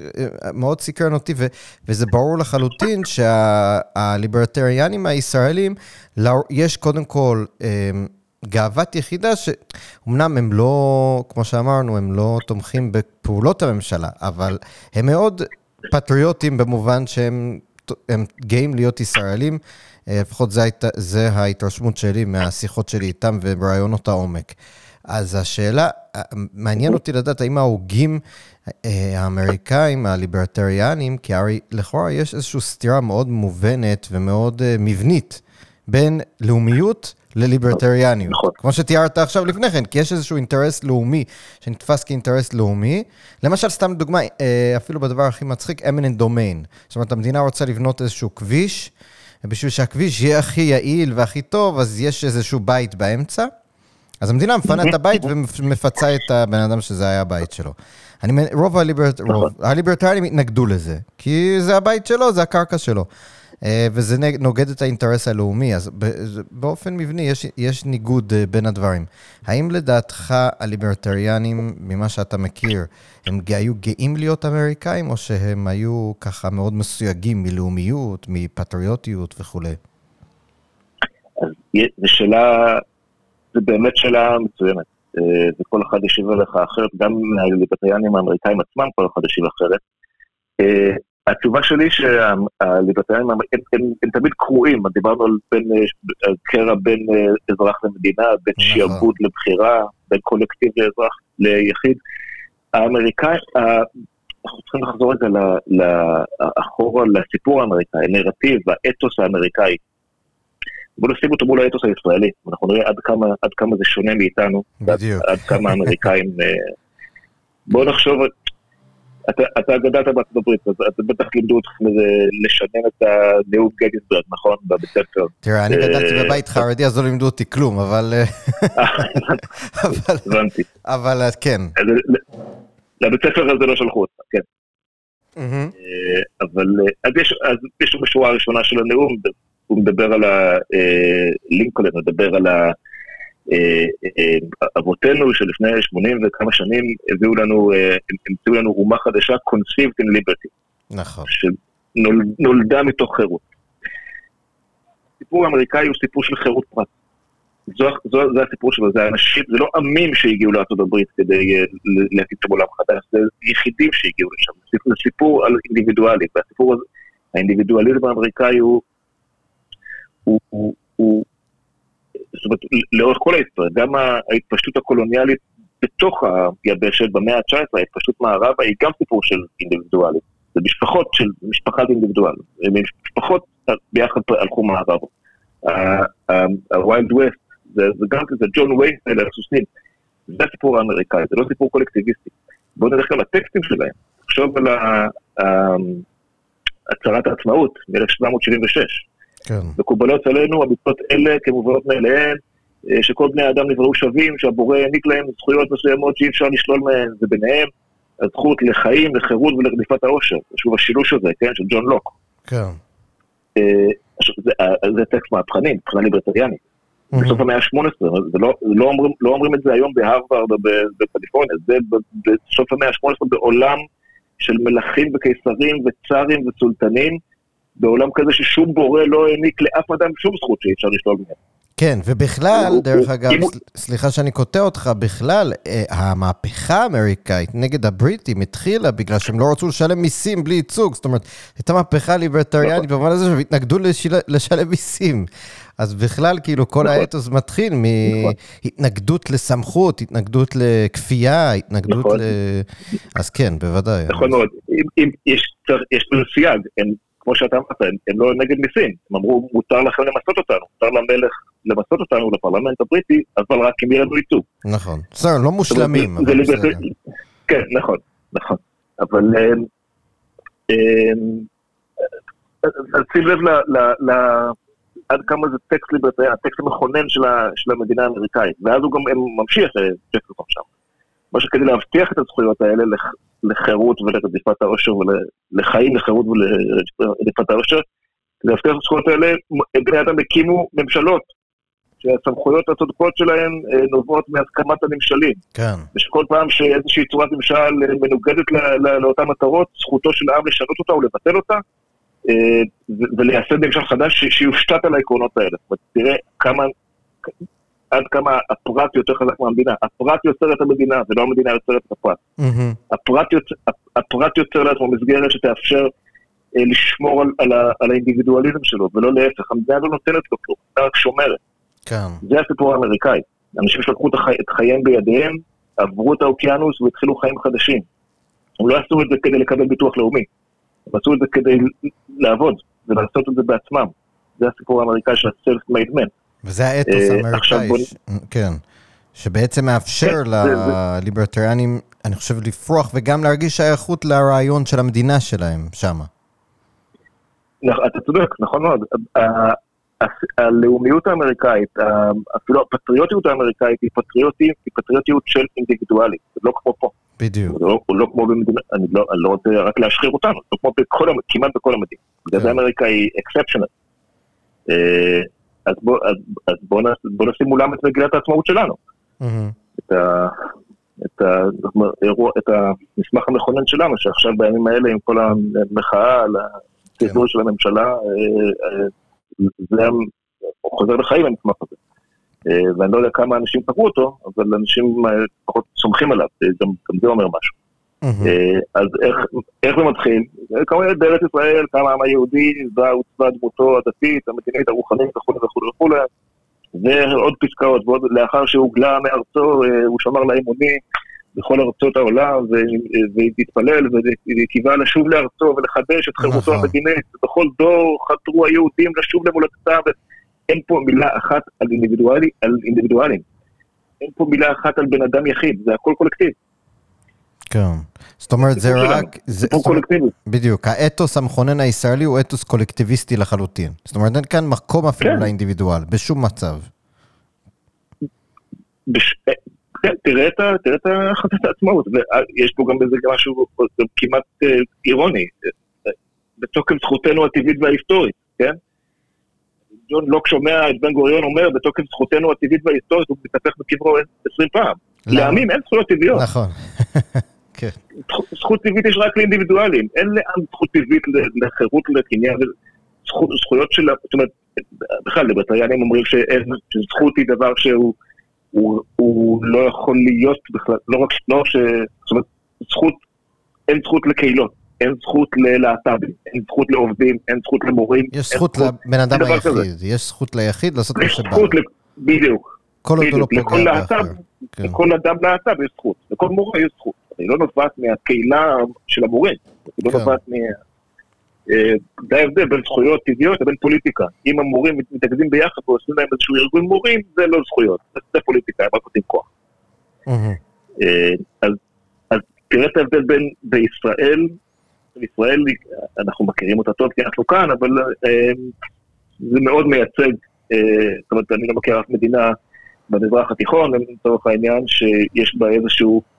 מאוד סקרן אותי, ו, וזה ברור לחלוטין שהליברטריאנים הישראלים, יש קודם כל... גאוות יחידה שאומנם הם לא, כמו שאמרנו, הם לא תומכים בפעולות הממשלה, אבל הם מאוד פטריוטים במובן שהם גאים להיות ישראלים. אה, לפחות זה, זה ההתרשמות שלי מהשיחות שלי איתם וברעיונות העומק. אז השאלה, אה, מעניין אותי לדעת האם ההוגים אה, האמריקאים, הליברטריאנים, כי הרי לכאורה יש איזושהי סתירה מאוד מובנת ומאוד מבנית בין לאומיות לליברטריאניות. נכון. כמו שתיארת עכשיו לפני כן, כי יש איזשהו אינטרס לאומי שנתפס כאינטרס לאומי. למשל, סתם דוגמה, אפילו בדבר הכי מצחיק, eminent domain. זאת אומרת, המדינה רוצה לבנות איזשהו כביש, ובשביל שהכביש יהיה הכי יעיל והכי טוב, אז יש איזשהו בית באמצע. אז המדינה מפנה את הבית ומפצה את הבן אדם שזה היה הבית שלו. אני, רוב הליברט, רוב, הליברטריאנים התנגדו לזה, כי זה הבית שלו, זה הקרקע שלו. אה, וזה נוגד את האינטרס הלאומי, אז באופן מבני יש, יש ניגוד אה, בין הדברים. האם לדעתך הליברטריאנים, ממה שאתה מכיר, הם היו גאים להיות אמריקאים, או שהם היו ככה מאוד מסויגים מלאומיות, מפטריוטיות וכולי? אז זו שאלה, זו באמת שאלה מצוינת. אה, וכל אחד ישיב עליך אחרת, גם הליברטריאנים האמריקאים עצמם, כל אחד ישיב אחרת. התשובה שלי שהליברטריאנים הם, הם, הם, הם תמיד קרועים, דיברנו על בין, על קרע בין אה, אזרח למדינה, בין נכון. שיעבוד לבחירה, בין קולקטיב לאזרח ליחיד. האמריקאי, אנחנו צריכים לחזור רגע אחורה לסיפור האמריקאי, הנרטיב, האתוס האמריקאי. בואו נשים אותו מול האתוס הישראלי, אנחנו נראה עד כמה, עד כמה זה שונה מאיתנו, בדיוק. עד, עד כמה האמריקאים... אה, בואו נחשוב, אתה, אתה גדלת בארצות הברית, אז אתה בטח לימדו אותך לשנן את הנאום גטיסברג, נכון? בבית ספר. תראה, אני גדלתי אה, בבית חרדי, אז לא לימדו אותי כלום, אבל... אה, הבנתי. אבל אה, כן. לבית ספר הזה לא שלחו אותך, כן. אבל אז יש בשורה הראשונה של הנאום, הוא מדבר על הלינקולן, מדבר על ה... אה, אה, אבותינו שלפני 80 וכמה שנים הביאו לנו, אה, המציאו לנו אומה חדשה, conceived in liberty. נכון. שנולדה מתוך חירות. הסיפור האמריקאי הוא סיפור של חירות פרט. זו, זו, זה הסיפור שלו, זה אנשים, זה לא עמים שהגיעו לארה"ב כדי להקים את העולם חדש, זה יחידים שהגיעו לשם, זה סיפור על אינדיבידואלי, והסיפור הזה, האינדיבידואליזם האמריקאי הוא, הוא, הוא, הוא זאת אומרת, לאורך כל ההיסטוריה, גם ההתפשטות הקולוניאלית בתוך היבשת במאה ה-19, ההתפשטות מערבה היא גם סיפור של אינדיבידואלים. זה משפחות של משפחת אינדיבידואל. משפחות ביחד הלכו מערבה. ה Wild West, זה גם כזה, ג'ון וויין, על הסוסים. זה הסיפור האמריקאי, זה לא סיפור קולקטיביסטי. בואו נלך גם לטקסטים שלהם. תחשוב על הצהרת העצמאות מ-1776. כן. מקובלות עלינו המצוות אלה כמובנות מאליהן, אה, שכל בני האדם נבראו שווים, שהבורא העניק להם זכויות מסוימות שאי אפשר לשלול מהן, וביניהם הזכות לחיים, לחירות ולרדיפת העושר. שוב, השילוש הזה, כן, של ג'ון לוק. כן. אה, זה, אה, זה טקסט מהפכני, מבחינה ליברטריאנית. בסוף המאה ה-18, לא, לא, אומרים, לא אומרים את זה היום בהרווארד או בקליפורניה, זה בסוף המאה ה-18 בעולם של מלכים וקיסרים וצארים וסולטנים, בעולם כזה ששום בורא לא העניק לאף אדם שום זכות שאי אפשר לשלול ממנו. כן, ובכלל, דרך אגב, סליחה שאני קוטע אותך, בכלל, אה, המהפכה האמריקאית נגד הבריטים התחילה בגלל שהם לא רצו לשלם מיסים בלי ייצוג, זאת אומרת, הייתה מהפכה ליברטריאנית נכון. במובן הזה שהם התנגדו לשלם מיסים. אז בכלל, כאילו, כל נכון. האתוס מתחיל נכון. מהתנגדות לסמכות, התנגדות לכפייה, התנגדות נכון. ל... אז כן, בוודאי. נכון מאוד. יש, סייג, כמו שאתה אמרת, הם, הם לא נגד מיסים. הם אמרו, מותר לכם למסות אותנו, מותר למלך למסות אותנו, לפרלמנט הבריטי, אבל רק אם יהיה לנו ייצוג. נכון. בסדר, לא מושלמים, אבל בסדר. כן, נכון, נכון. אבל אמ, אמ, אז שים לב ל- ל- ל- עד כמה זה טקסט ליברטריאן, הטקסט המכונן של המדינה האמריקאית, ואז הוא גם ממשיך אה, ג'פרסון שם. מה שכדי להבטיח את הזכויות האלה לח- לחירות ולרדיפת העושר ולחיים, לחירות ולרדיפת העושר, כדי להבטיח את הזכויות האלה, בני אדם הקימו ממשלות, שהסמכויות הצודקות שלהן אה, נובעות מהסכמת הנמשלים. כן, ושכל פעם שאיזושהי צורת ממשל אה, מנוגדת ל- ל- לאותן מטרות, זכותו של העם לשנות אותה ולבטל אותה, אה, ולייסד ממשל חדש שיושתת על העקרונות האלה. זאת אומרת, תראה כמה, עד כמה הפרט יותר חזק מהמדינה. הפרט יוצר את המדינה, ולא המדינה יוצרת את הפרט. מהמם, הפרט, יוצ... הפרט יוצר לעצמו מסגרת שתאפשר אה, לשמור על, על, ה... על האינדיבידואליזם שלו, ולא להפך. המדינה לא נותנת לו כלום, המדינה רק שומרת. כן, זה הסיפור האמריקאי. אנשים שלקחו את, החי... את חייהם בידיהם, עברו את האוקיינוס והתחילו חיים חדשים. הם לא עשו את זה כדי לקבל ביטוח לאומי, הם עשו את זה כדי לעבוד ולעשות את זה בעצמם. זה הסיפור האמריקאי של ה-self-made man. וזה האתוס אה, האמריקאי, בוא ש- כן, שבעצם מאפשר כן, זה- לליברטריאנים, אני חושב, לפרוח וגם להרגיש שייכות לרעיון של המדינה שלהם שמה. נכ- אתה צודק, נכון מאוד. הלאומיות האמריקאית, אפילו הפטריוטיות האמריקאית היא פטריוטיות, היא פטריוטיות של אינדיבידואלים, זה לא כמו פה. בדיוק. זה לא, הוא לא כמו במדינה, אני לא, אני לא רוצה רק להשחיר אותנו, לא כמו בכל, כמעט בכל המדינה. בגלל. זה אמריקה היא אקספשיונל. אז בוא, אז, אז בוא, בוא נשים מולם את מגילת העצמאות שלנו. את, ה, את, האירוע, את המסמך המכונן שלנו, שעכשיו בימים האלה עם כל המחאה על הציבור של הממשלה, אה, אה, זה חוזר לחיים המסמך הזה. אה, ואני לא יודע כמה אנשים קראו אותו, אבל אנשים פחות סומכים עליו, גם, גם זה אומר משהו. אה, אז איך, איך זה מתחיל? אה, כמובן בארץ ישראל, קם העם היהודי, בה עוצבה דמותו הדתית, המדינית, הרוחנית וכו' וכו' וכו', ועוד פסקאות, ועוד לאחר שהוגלה מארצו, אה, הוא שמר לה אמונים בכל ארצות העולם, ו- והתפלל וקיווה לשוב לארצו ולחדש את חירותו נכון. המדינית, ובכל דור חתרו היהודים לשוב למולדתם, אין פה מילה אחת על אינדיבידואלים. אין פה מילה אחת על בן אדם יחיד, זה הכל קולקטיב, כן. זאת אומרת, זה רק... זה- סיפור קולקטיבי. בדיוק, האתוס המכונן הישראלי הוא אתוס קולקטיביסטי לחלוטין. זאת אומרת, אין כאן מקום אפילו כן. לאינדיבידואל, בשום מצב. אה, כן, תראה את, החלטת העצמאות, ויש פה גם איזה משהו כמעט אה, אירוני, בתוקף זכותנו הטבעית וההיסטורית, כן? ג'ון לוק שומע את בן גוריון אומר, בתוקף זכותנו הטבעית וההיסטורית, הוא מתהפך בקברו עשרים פעם. למה? לעמים אין זכויות טבעיות. נכון. זכות טבעית יש רק לאינדיבידואלים, אין לעם זכות טבעית לחירות, לקניין, זכות, זכויות של, זאת אומרת, בכלל, ליברטריאנים אומרים שזכות היא דבר שהוא הוא, הוא לא יכול להיות בכלל, לא רק, לא ש... זאת אומרת, זכות, אין זכות לקהילות, אין זכות ללהט"בים, אין זכות לעובדים, אין זכות למורים. יש זכות לבן אדם דבר כזה. היחיד, יש זכות ליחיד לעשות מה יש שבא בדיוק, כל עוד הוא לא פוגע להט"ב, באחר. כן. לכל אדם להט"ב יש זכות, לכל מורה יש זכות. היא לא נובעת מהקהילה של המורים, היא לא כן. נובעת מה... אה, זה ההבדל בין זכויות טבעיות לבין פוליטיקה. אם המורים מתאגדים ביחד ועושים להם איזשהו ארגון מורים, זה לא זכויות, זה- פוליטיקה, הם רק נותנים כוח. אה, אז, תראה את ההבדל בין בישראל, בישראל אנחנו מכירים אותה טוב כי אנחנו כאן, אבל אה, זה מאוד מייצג, אה, זאת אומרת, אני לא מכיר אף מדינה במזרח התיכון, לצורך העניין, שיש בה איזשהו אה,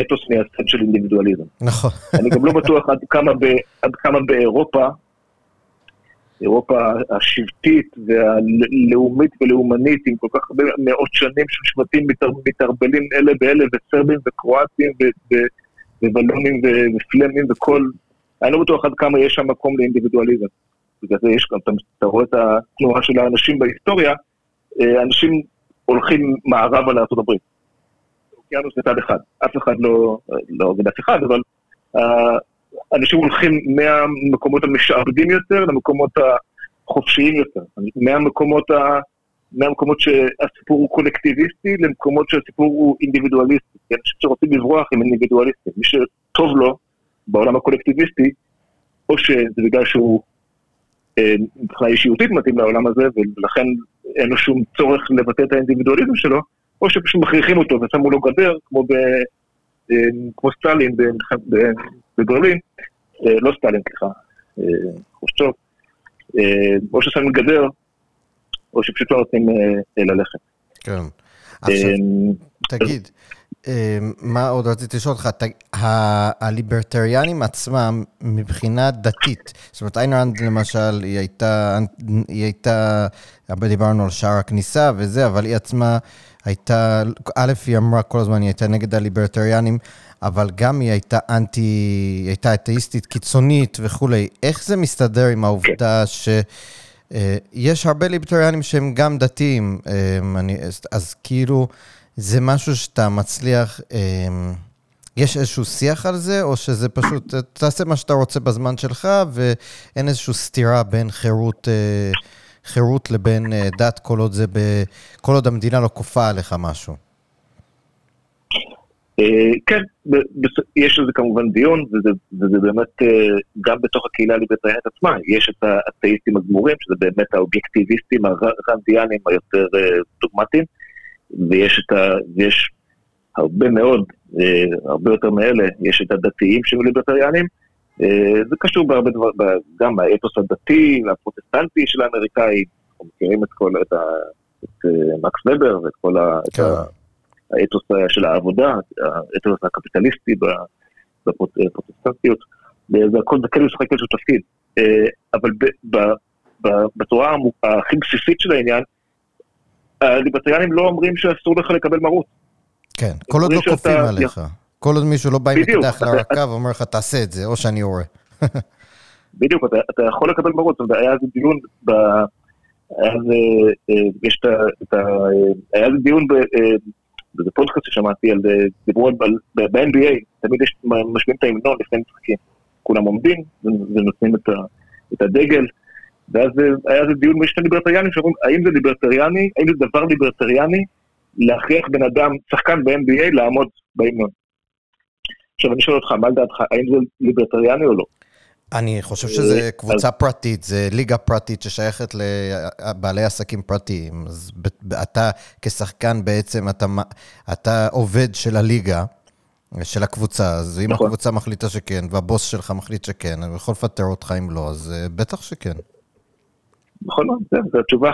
אתוס מייסד של אינדיבידואליזם. נכון. אני גם לא בטוח עד כמה, ב, עד כמה באירופה, אירופה השבטית והלאומית ולאומנית, עם כל כך הרבה מאות שנים של שבטים מתר, מתערבלים אלה באלה, וסרבים וקרואטים ובלונים ופלמים וכל אני לא בטוח עד כמה יש שם מקום לאינדיבידואליזם. בגלל זה יש גם, אתה, אתה רואה את התנועה של האנשים בהיסטוריה, אה, אנשים הולכים מערבה לארה"ב. אוקיינוס בצד אחד, אף אחד לא, לא עובד אף אחד, אבל uh, אנשים הולכים מהמקומות המשעבדים יותר למקומות החופשיים יותר, מהמקומות, ה, מהמקומות שהסיפור הוא קולקטיביסטי למקומות שהסיפור הוא אינדיבידואליסטי, כי אנשים שרוצים לברוח הם אינדיבידואליסטים, מי שטוב לו בעולם הקולקטיביסטי, או שזה בגלל שהוא אה, מבחינה אישיותית מתאים לעולם הזה, ולכן אין לו שום צורך לבטא את האינדיבידואליזם שלו, או שפשוט מכריחים אותו ושמו לו גדר, כמו, ב, אה, כמו סטלין בברלין, אה, לא סטלין, סליחה, חושצ'וב, או ששמים גדר, או שפשוט לא נותנים ללכת. כן. עכשיו, תגיד, מה עוד רציתי לשאול אותך? הליברטריאנים עצמם, מבחינה דתית, זאת אומרת, איין רנד למשל, היא הייתה, היא הייתה, הרבה דיברנו על שער הכניסה וזה, אבל היא עצמה הייתה, א', היא אמרה כל הזמן, היא הייתה נגד הליברטריאנים, אבל גם היא הייתה אנטי, היא הייתה אתאיסטית קיצונית וכולי. איך זה מסתדר עם העובדה ש... אה, יש הרבה ליברטריאנים שהם גם דתיים, אמ, אז כאילו, זה משהו שאתה מצליח, אמ, יש איזשהו שיח על זה, או שזה פשוט, תעשה מה שאתה רוצה בזמן שלך, ואין איזושהי סתירה בין חירות, אה, חירות לבין אה, דת, כל עוד, זה ב, כל עוד המדינה לא כופה עליך משהו. אה, כן, יש לזה כמובן דיון, וזה, וזה באמת גם בתוך הקהילה הליברטריאנית עצמה, יש את האתאיסטים הגמורים, שזה באמת האובייקטיביסטים הרנדיאנים היותר דוגמטיים. ויש, את ה, ויש הרבה מאוד, אה, הרבה יותר מאלה, יש את הדתיים שהם ליברטריאנים, אה, זה קשור בהרבה דברים, גם באתוס הדתי והפרוטסטנטי של האמריקאים, אנחנו מכירים את כל, את, ה, את אה, מקס ובר ואת כל ה, כן. האתוס של העבודה, האתוס הקפיטליסטי בפרוטסטנטיות, זה הכל, זה כן משחק איזשהו תפקיד. אבל בצורה הכי בסיסית של העניין, הליברטריאנים לא אומרים שאסור לך לקבל מרות. כן, כל עוד לא כופים עליך. כל עוד מישהו לא בא עם אקדח לרקה ואומר לך, תעשה את זה, או שאני יורה. בדיוק, אתה, אתה יכול לקבל מרות. זאת אומרת, היה איזה דיון ב... היה איזה, אה, יש את ה... היה איזה דיון באיזה פודקאסט ששמעתי על, דיברו על, ב-NBA, תמיד יש, משמיעים את ההמנון לפני משחקים. כולם עומדים ונותנים את הדגל. ואז היה איזה דיון משני ליברטריאנים שאומרים, האם זה ליברטריאני, האם זה דבר ליברטריאני להכריח בן אדם, שחקן ב-NBA, לעמוד בהמנון. עכשיו אני שואל אותך, מה לדעתך, האם זה ליברטריאני או לא? אני חושב שזו אה, קבוצה. פרטית, זו ליגה פרטית ששייכת לבעלי עסקים פרטיים. אז אתה כשחקן בעצם, אתה, אתה עובד של הליגה, של הקבוצה, אז אם נכון. הקבוצה מחליטה שכן, והבוס שלך מחליט שכן, אני יכול לפטר אותך אם לא, אז אה, בטח שכן. נכון מאוד, זו התשובה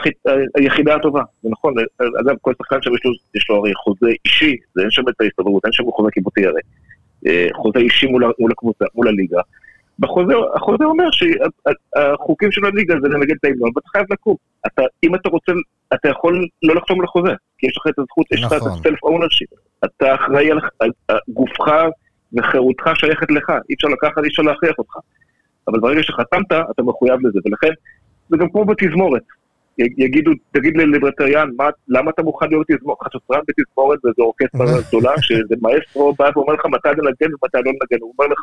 היחידה הטובה, זה נכון, אגב, כל שחקן שם יש לו הרי חוזה אישי, זה אין שם את ההסתדרות, אין שם חוזה קיבוצי הרי, אה, חוזה אישי מול הקבוצה, מול הליגה. החוזה אומר שהחוקים של הליגה זה לנגד את ההמנון, ואתה חייב לקום. אתה, אם אתה רוצה, אתה יכול לא לחתום לחוזה, כי יש לך את הזכות, יש לך את ה self ownership. אתה אחראי על, על גופך וחירותך שייכת לך, אי אפשר לקחת, אי אפשר להכריח אותך. אבל ברגע שחתמת, אתה מחויב לזה, ולכן זה גם כמו בתזמורת. יגידו, תגיד לליברטריאן, למה אתה מוכן להיות חצוצרן בתזמורת באיזו אורקסטרה גדולה, שזה מאסטרו בא ואומר לך מתי לנגן ומתי לא לנגן, הוא אומר לך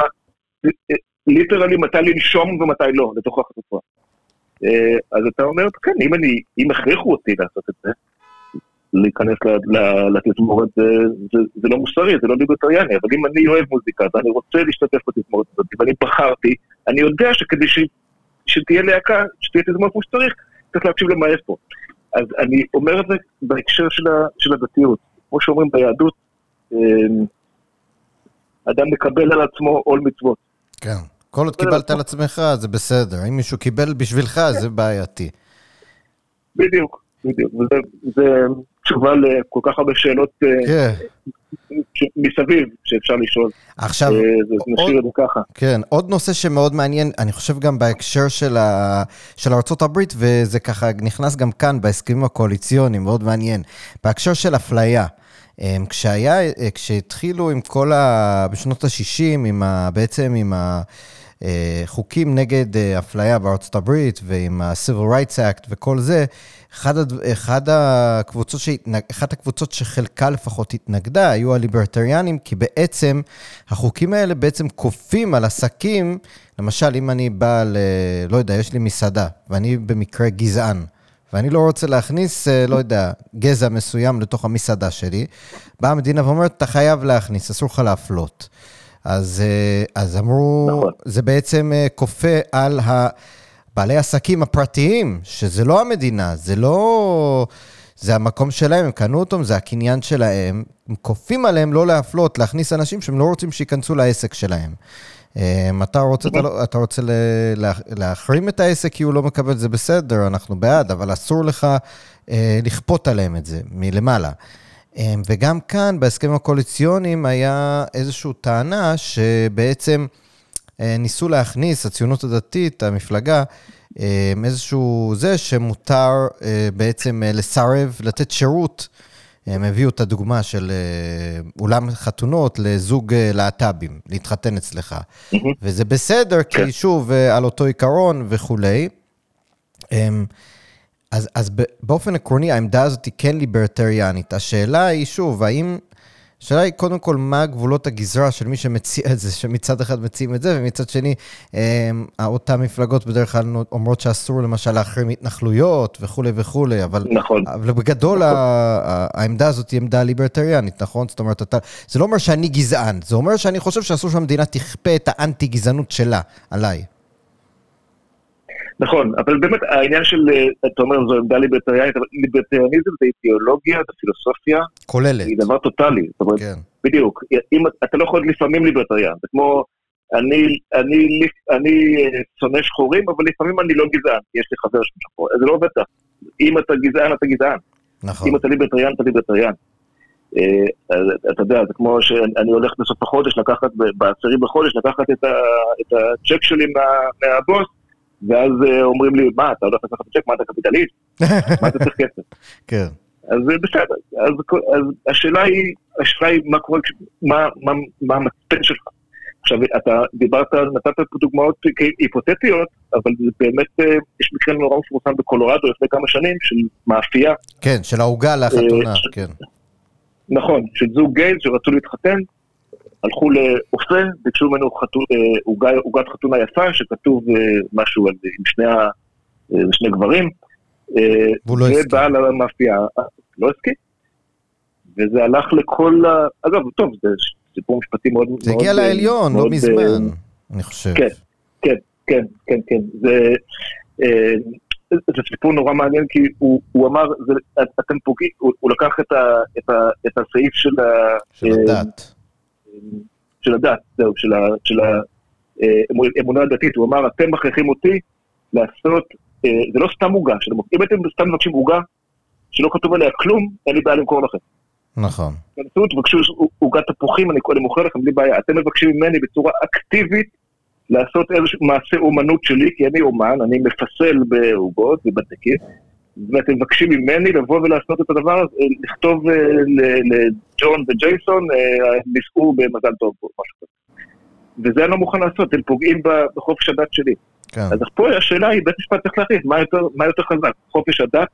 literally מתי לנשום ומתי לא, לתוך החצוצרה. אה, אז אתה אומר, כן, אם אני, אם הכריחו אותי לעשות את זה, להיכנס לתזמורת זה, זה, זה לא מוסרי, זה לא ליברטריאני, אבל אם אני אוהב מוזיקה ואני רוצה להשתתף בתזמורת הזאת, ואני בחרתי, אני יודע שכדי שתהיה להקה, שתהיה תזמון כמו שצריך, צריך להקשיב למאסטרו. אז אני אומר את זה בהקשר של, ה, של הדתיות. כמו שאומרים ביהדות, אמ, אדם מקבל על עצמו עול מצוות. כן. כל עוד קיבלת על עצמך, זה בסדר. אם מישהו קיבל בשבילך. זה בעייתי. בדיוק, בדיוק. וזה תשובה לכל כך הרבה שאלות אה, כן. מסביב שאפשר לשאול. עכשיו, אה, נשאיר את זה ככה. כן, עוד נושא שמאוד מעניין, אני חושב גם בהקשר של, ה, של ארה"ב, וזה ככה נכנס גם כאן בהסכמים הקואליציוניים, מאוד מעניין. בהקשר של אפליה. אמ, כשהיה, אה, כשהתחילו עם כל ה... בשנות ה-60, עם ה... בעצם עם ה... חוקים נגד אפליה בארצות הברית ועם ה-Civil Rights Act וכל זה, אחד, הד... אחד הקבוצות שהתנג... אחת הקבוצות שחלקה לפחות התנגדה היו הליברטריאנים, כי בעצם החוקים האלה בעצם כופים על עסקים, למשל, אם אני בא ל... לא יודע, יש לי מסעדה, ואני במקרה גזען, ואני לא רוצה להכניס, אה, לא יודע, גזע מסוים לתוך המסעדה שלי, באה המדינה ואומרת, אתה חייב להכניס, אסור לך להפלות. אז, אה, אז אמרו, נכון. זה בעצם אה, כופה על ה... בעלי עסקים הפרטיים, שזה לא המדינה, זה לא... זה המקום שלהם, הם קנו אותם, זה הקניין שלהם. הם כופים עליהם לא להפלות, להכניס אנשים שהם לא רוצים שייכנסו לעסק שלהם. אמ, אתה רוצה, אתה, לא, אתה רוצה להחרים את העסק כי הוא לא מקבל, זה בסדר, אנחנו בעד, אבל אסור לך אה, לכפות עליהם את זה מלמעלה. וגם כאן, בהסכמים הקואליציוניים, היה איזושהי טענה שבעצם אה, ניסו להכניס, הציונות הדתית, המפלגה, אה, איזשהו זה שמותר בעצם לסרב, לתת שירות. הם הביאו את הדוגמה של אולם חתונות לזוג להט"בים, להתחתן אצלך. וזה בסדר, כי כן. שוב, על אותו עיקרון וכולי. אז, אז באופן עקרוני, העמדה הזאת היא כן ליברטריאנית. השאלה היא, שוב, האם... השאלה היא קודם כל, מה גבולות הגזרה של מי שמציע את זה, שמצד אחד מציעים את זה, ומצד שני, אמ, אותן מפלגות בדרך כלל אומרות שאסור למשל להחרים התנחלויות וכולי וכולי, אבל... נכון. אבל בגדול נכון. העמדה הזאת היא עמדה ליברטריאנית, נכון? זאת אומרת, אתה, זה לא אומר שאני גזען, זה אומר שאני חושב שאסור שהמדינה תכפה את האנטי-גזענות שלה עליי. נכון, אבל באמת העניין של, אה, אתה אומר, זו עמדה ליברטריאנית, אבל ליברטריאניזם זה אידיאולוגיה, זה פילוסופיה. כוללת. היא דבר טוטאלי. זאת אומרת, כן. בדיוק. אם, אתה לא יכול להיות לפעמים ליברטריאן, זה כמו, אני, אני, אני אה, שונא שחורים, אבל לפעמים אני לא גזען, יש לי חבר שם שחור. זה לא עובד כך. אם אתה גזען, אתה גזען. נכון. אם אתה ליברטריאן, אתה ליברטריאן. אה, אתה יודע, זה כמו שאני הולך בסוף החודש לקחת, בעשירי בחודש, לקחת את הצ'ק שלי מהבוס, ואז אה, אומרים לי, מה, אתה הולך לקחת צ'ק, מה אתה קפיטליסט? מה אתה צריך כסף? כן. אז בסדר, אז, אז השאלה היא, השאלה היא מה קורה, מה, מה, מה המצפן שלך. עכשיו, אתה דיברת, נתת פה דוגמאות היפותטיות, אבל באמת, אה, יש מקרה נורא מפורסם בקולורדו לפני כמה שנים, של מאפייה. כן, של העוגה לחתונה, אה, כן. נכון, של זוג גייז שרצו להתחתן, הלכו לאופה, ביקשו ממנו אה, עוגת חתונה יפה, שכתוב אה, משהו על, עם שני, אה, שני גברים. והוא לא הסכים. ובעל המאפייה לא הסכים. וזה הלך לכל ה... אגב, טוב, זה סיפור משפטי מאוד... זה הגיע לעליון, לא מזמן, אני חושב. כן, כן, כן, כן, כן. זה... זה סיפור נורא מעניין, כי הוא, הוא אמר, זה, אתם פוגעים, הוא, הוא לקח את, ה, את, ה, את הסעיף של, של הדת. של הדת, זהו, של, ה, של האמונה הדתית, הוא אמר, אתם מכריחים אותי לעשות, אה, זה לא סתם עוגה, אם אתם סתם מבקשים עוגה שלא כתוב עליה כלום, אין לי בעיה למכור לכם. נכון. תנסו, תבקשו עוגת תפוחים, אני, אני מוכר לכם בלי בעיה. אתם מבקשים ממני בצורה אקטיבית לעשות איזשהו מעשה אומנות שלי, כי אני אומן, אני מפסל בעוגות ובתיקים. ואתם מבקשים ממני לבוא ולעשות את הדבר הזה, לכתוב אה, לג'ון וג'ייסון, אה, במזל טוב או משהו כזה. וזה אני לא מוכן לעשות, הם פוגעים בחופש הדת שלי. כן. אז פה השאלה היא, בית משפט צריך להחליט, מה יותר, מה יותר חזק, חופש הדת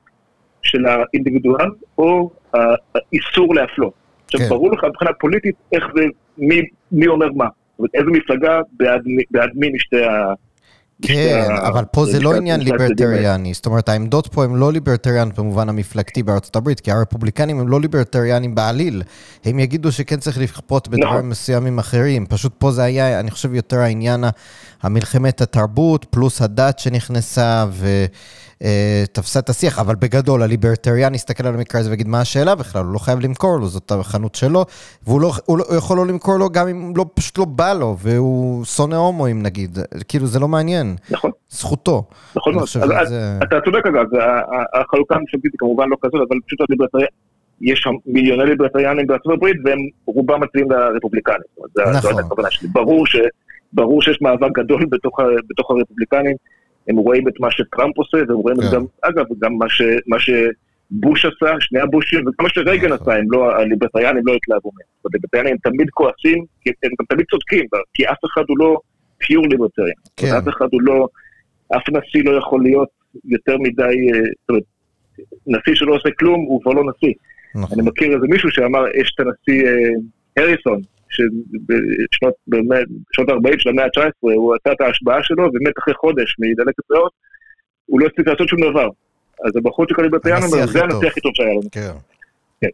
של האינדיבידואל, או האיסור להפלות. עכשיו, כן. ברור לך מבחינה פוליטית איך זה, מי, מי אומר מה. איזה מפלגה בעד, בעד מי משתי ה... כן, אבל פה זה לא עניין ליברטריאני, זאת אומרת העמדות פה הן לא ליברטריאניות במובן המפלגתי בארצות הברית, כי הרפובליקנים הם לא ליברטריאנים בעליל. הם יגידו שכן צריך לכפות בדברים נכון. מסוימים אחרים, פשוט פה זה היה, אני חושב, יותר העניין המלחמת התרבות, פלוס הדת שנכנסה, ו... אה, תפסה את השיח, אבל בגדול הליברטריאן יסתכל על המקרה הזה ויגיד מה השאלה בכלל, הוא לא חייב למכור לו, זאת החנות שלו, והוא לא, הוא לא, הוא יכול לא למכור לו גם אם לא, פשוט לא בא לו, והוא שונא הומואים נגיד, כאילו זה לא מעניין. נכון. זכותו. נכון מאוד. זה... אתה צודק אגב, החלוקה הממשלתית היא כמובן לא כזאת, אבל פשוט הליברטריאן... יש שם מיליוני ליברטריאנים בארצות הברית, והם רובם מצביעים לרפובליקנים. נכון. ברור, ש, ברור שיש מאבק גדול בתוך, בתוך הרפובליקנים. הם רואים את מה שטראמפ עושה, והם רואים את כן. גם, אגב, גם מה, ש, מה שבוש עשה, שני הבושים, וגם מה שרייגן נכון. עשה, הם לא, הליברטריאנים לא התלהבו מהם. הליברטריאנים תמיד כועסים, הם גם תמיד צודקים, כי אף אחד הוא לא פיור ליברטריאן. כן. אף אחד הוא לא, אף נשיא לא יכול להיות יותר מדי, אה, זאת אומרת, נשיא שלא עושה כלום, הוא כבר לא נשיא. נכון. אני מכיר איזה מישהו שאמר, יש את הנשיא אה, הריסון, שבשנות באמת, בשנות ה-40 של המאה ה-19, הוא עשה את ההשבעה שלו, ומת אחרי חודש מדלקת ריאות, הוא לא הספיק לעשות שום דבר. אז הבחור אומר, הכי זה טוב." הנשיא הכי טוב שהיה לנו. כן. כן.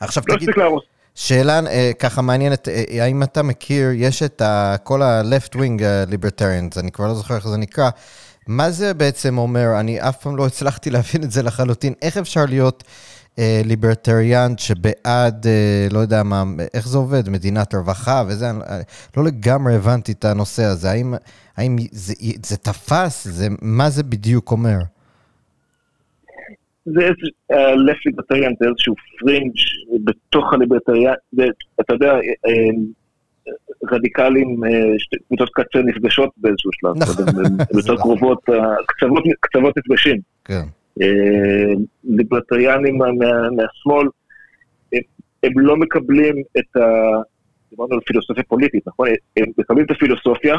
עכשיו לא תגיד, הספיק להרוס. שאלה אה, ככה מעניינת, אה, האם אתה מכיר, יש את ה, כל ה-left wing אה, libertarians, אני כבר לא זוכר איך זה נקרא, מה זה בעצם אומר, אני אף פעם לא הצלחתי להבין את זה לחלוטין, איך אפשר להיות אה, ליברטריאן שבעד, אה, לא יודע מה, איך זה עובד, מדינת רווחה וזה, אה, לא לגמרי הבנתי את הנושא הזה, האם, האם זה, זה תפס, זה, מה זה בדיוק אומר? זה איזה, הלפט ליברטריאן זה איזשהו פרינג' בתוך הליברטריאן, אתה יודע, אה, אה, רדיקלים, אה, קבוצות קצה נפגשות באיזשהו שלב, נכון. יותר. קרובות, אה, קצוות, נפגשים. כן, אה, ליברטריאנים מה- מה- מהשמאל, הם, הם לא מקבלים את ה... דיברנו על פילוסופיה פוליטית, נכון? הם מקבלים את הפילוסופיה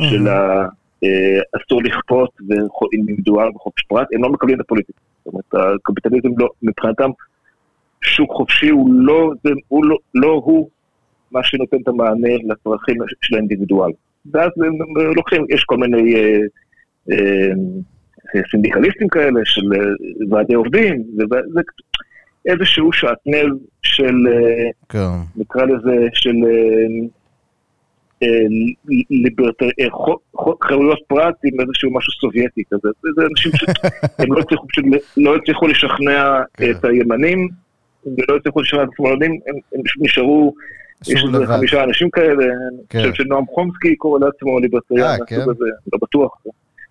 של ה... אה, אסור לכפות ואינדיבידואל וחופש פרט, הם לא מקבלים את הפוליטיקה. זאת אומרת, הקפיטליזם לא, מבחינתם, שוק חופשי הוא לא, זה, הוא לא, לא הוא מה שנותן את המענה לצרכים של האינדיבידואל. ואז הם לוקחים, יש כל מיני אה, אה, סינדיקליסטים כאלה של אה, ועדי עובדים, וזה איזשהו שעטנז של, אה, כן, נקרא לזה, של אה, ליברטר, חירויות פרט עם איזשהו משהו סובייטי כזה. זה אנשים שהם לא הצליחו לא הצליחו לשכנע כן. את הימנים, ולא הצליחו לשכנע את השמאלנים, הם הם פשוט נשארו, יש איזה. חמישה אנשים כאלה, כן. אני חושב שנועם חומסקי קורא לעצמו ליברטריאן, כן? לא בטוח.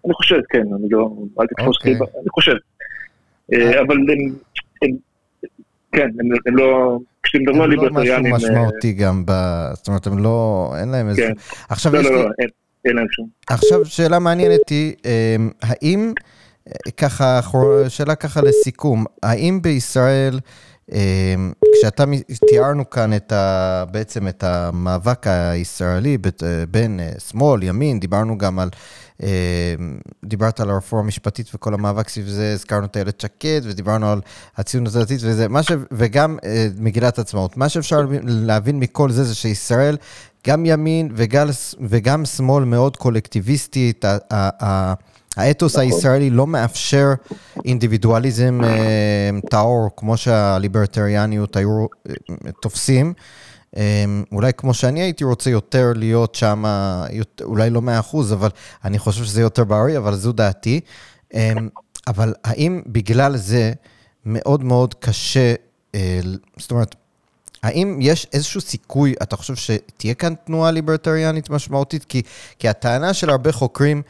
אני חושב, כן, אני לא, אל תתפוס אוקיי. אותי, אני חושב. אה, אבל הם, הם- כן, הם הם לא, על הם לא משהו אה, משמעותי גם ב... זאת אומרת, הם לא... אין להם איזה... כן. עכשיו לא, יש לא, לי... לא, אין- להם שום. עכשיו שאלה מעניינת היא, אמ, האם, אה, ככה, שאלה ככה לסיכום, האם בישראל, אמ, כשאתה, תיארנו כאן את ה, בעצם את המאבק הישראלי אה, בין אה, שמאל, ימין, דיברנו גם על, דיברת על הרפורמה המשפטית וכל המאבק סביב זה, הזכרנו את איילת שקד ודיברנו על הציונות הדתית וזה, ש... וגם אה, מגילת עצמאות. מה שאפשר להבין מכל זה זה שישראל גם ימין וגם, וגם שמאל מאוד קולקטיביסטית, ה- ה- ה- האתוס נכון. הישראלי לא מאפשר אינדיבידואליזם אה, טהור, כמו שהליברטריאניות היו אה, תופסים. אה, אולי כמו שאני הייתי רוצה יותר להיות שם, אולי לא מאה אחוז, אבל אני חושב שזה יותר בריא, אבל זו דעתי. אה, אבל האם בגלל זה מאוד מאוד קשה, אה, זאת אומרת, האם יש איזשהו סיכוי, אתה חושב שתהיה כאן תנועה ליברטריאנית משמעותית? כי, כי הטענה של הרבה חוקרים,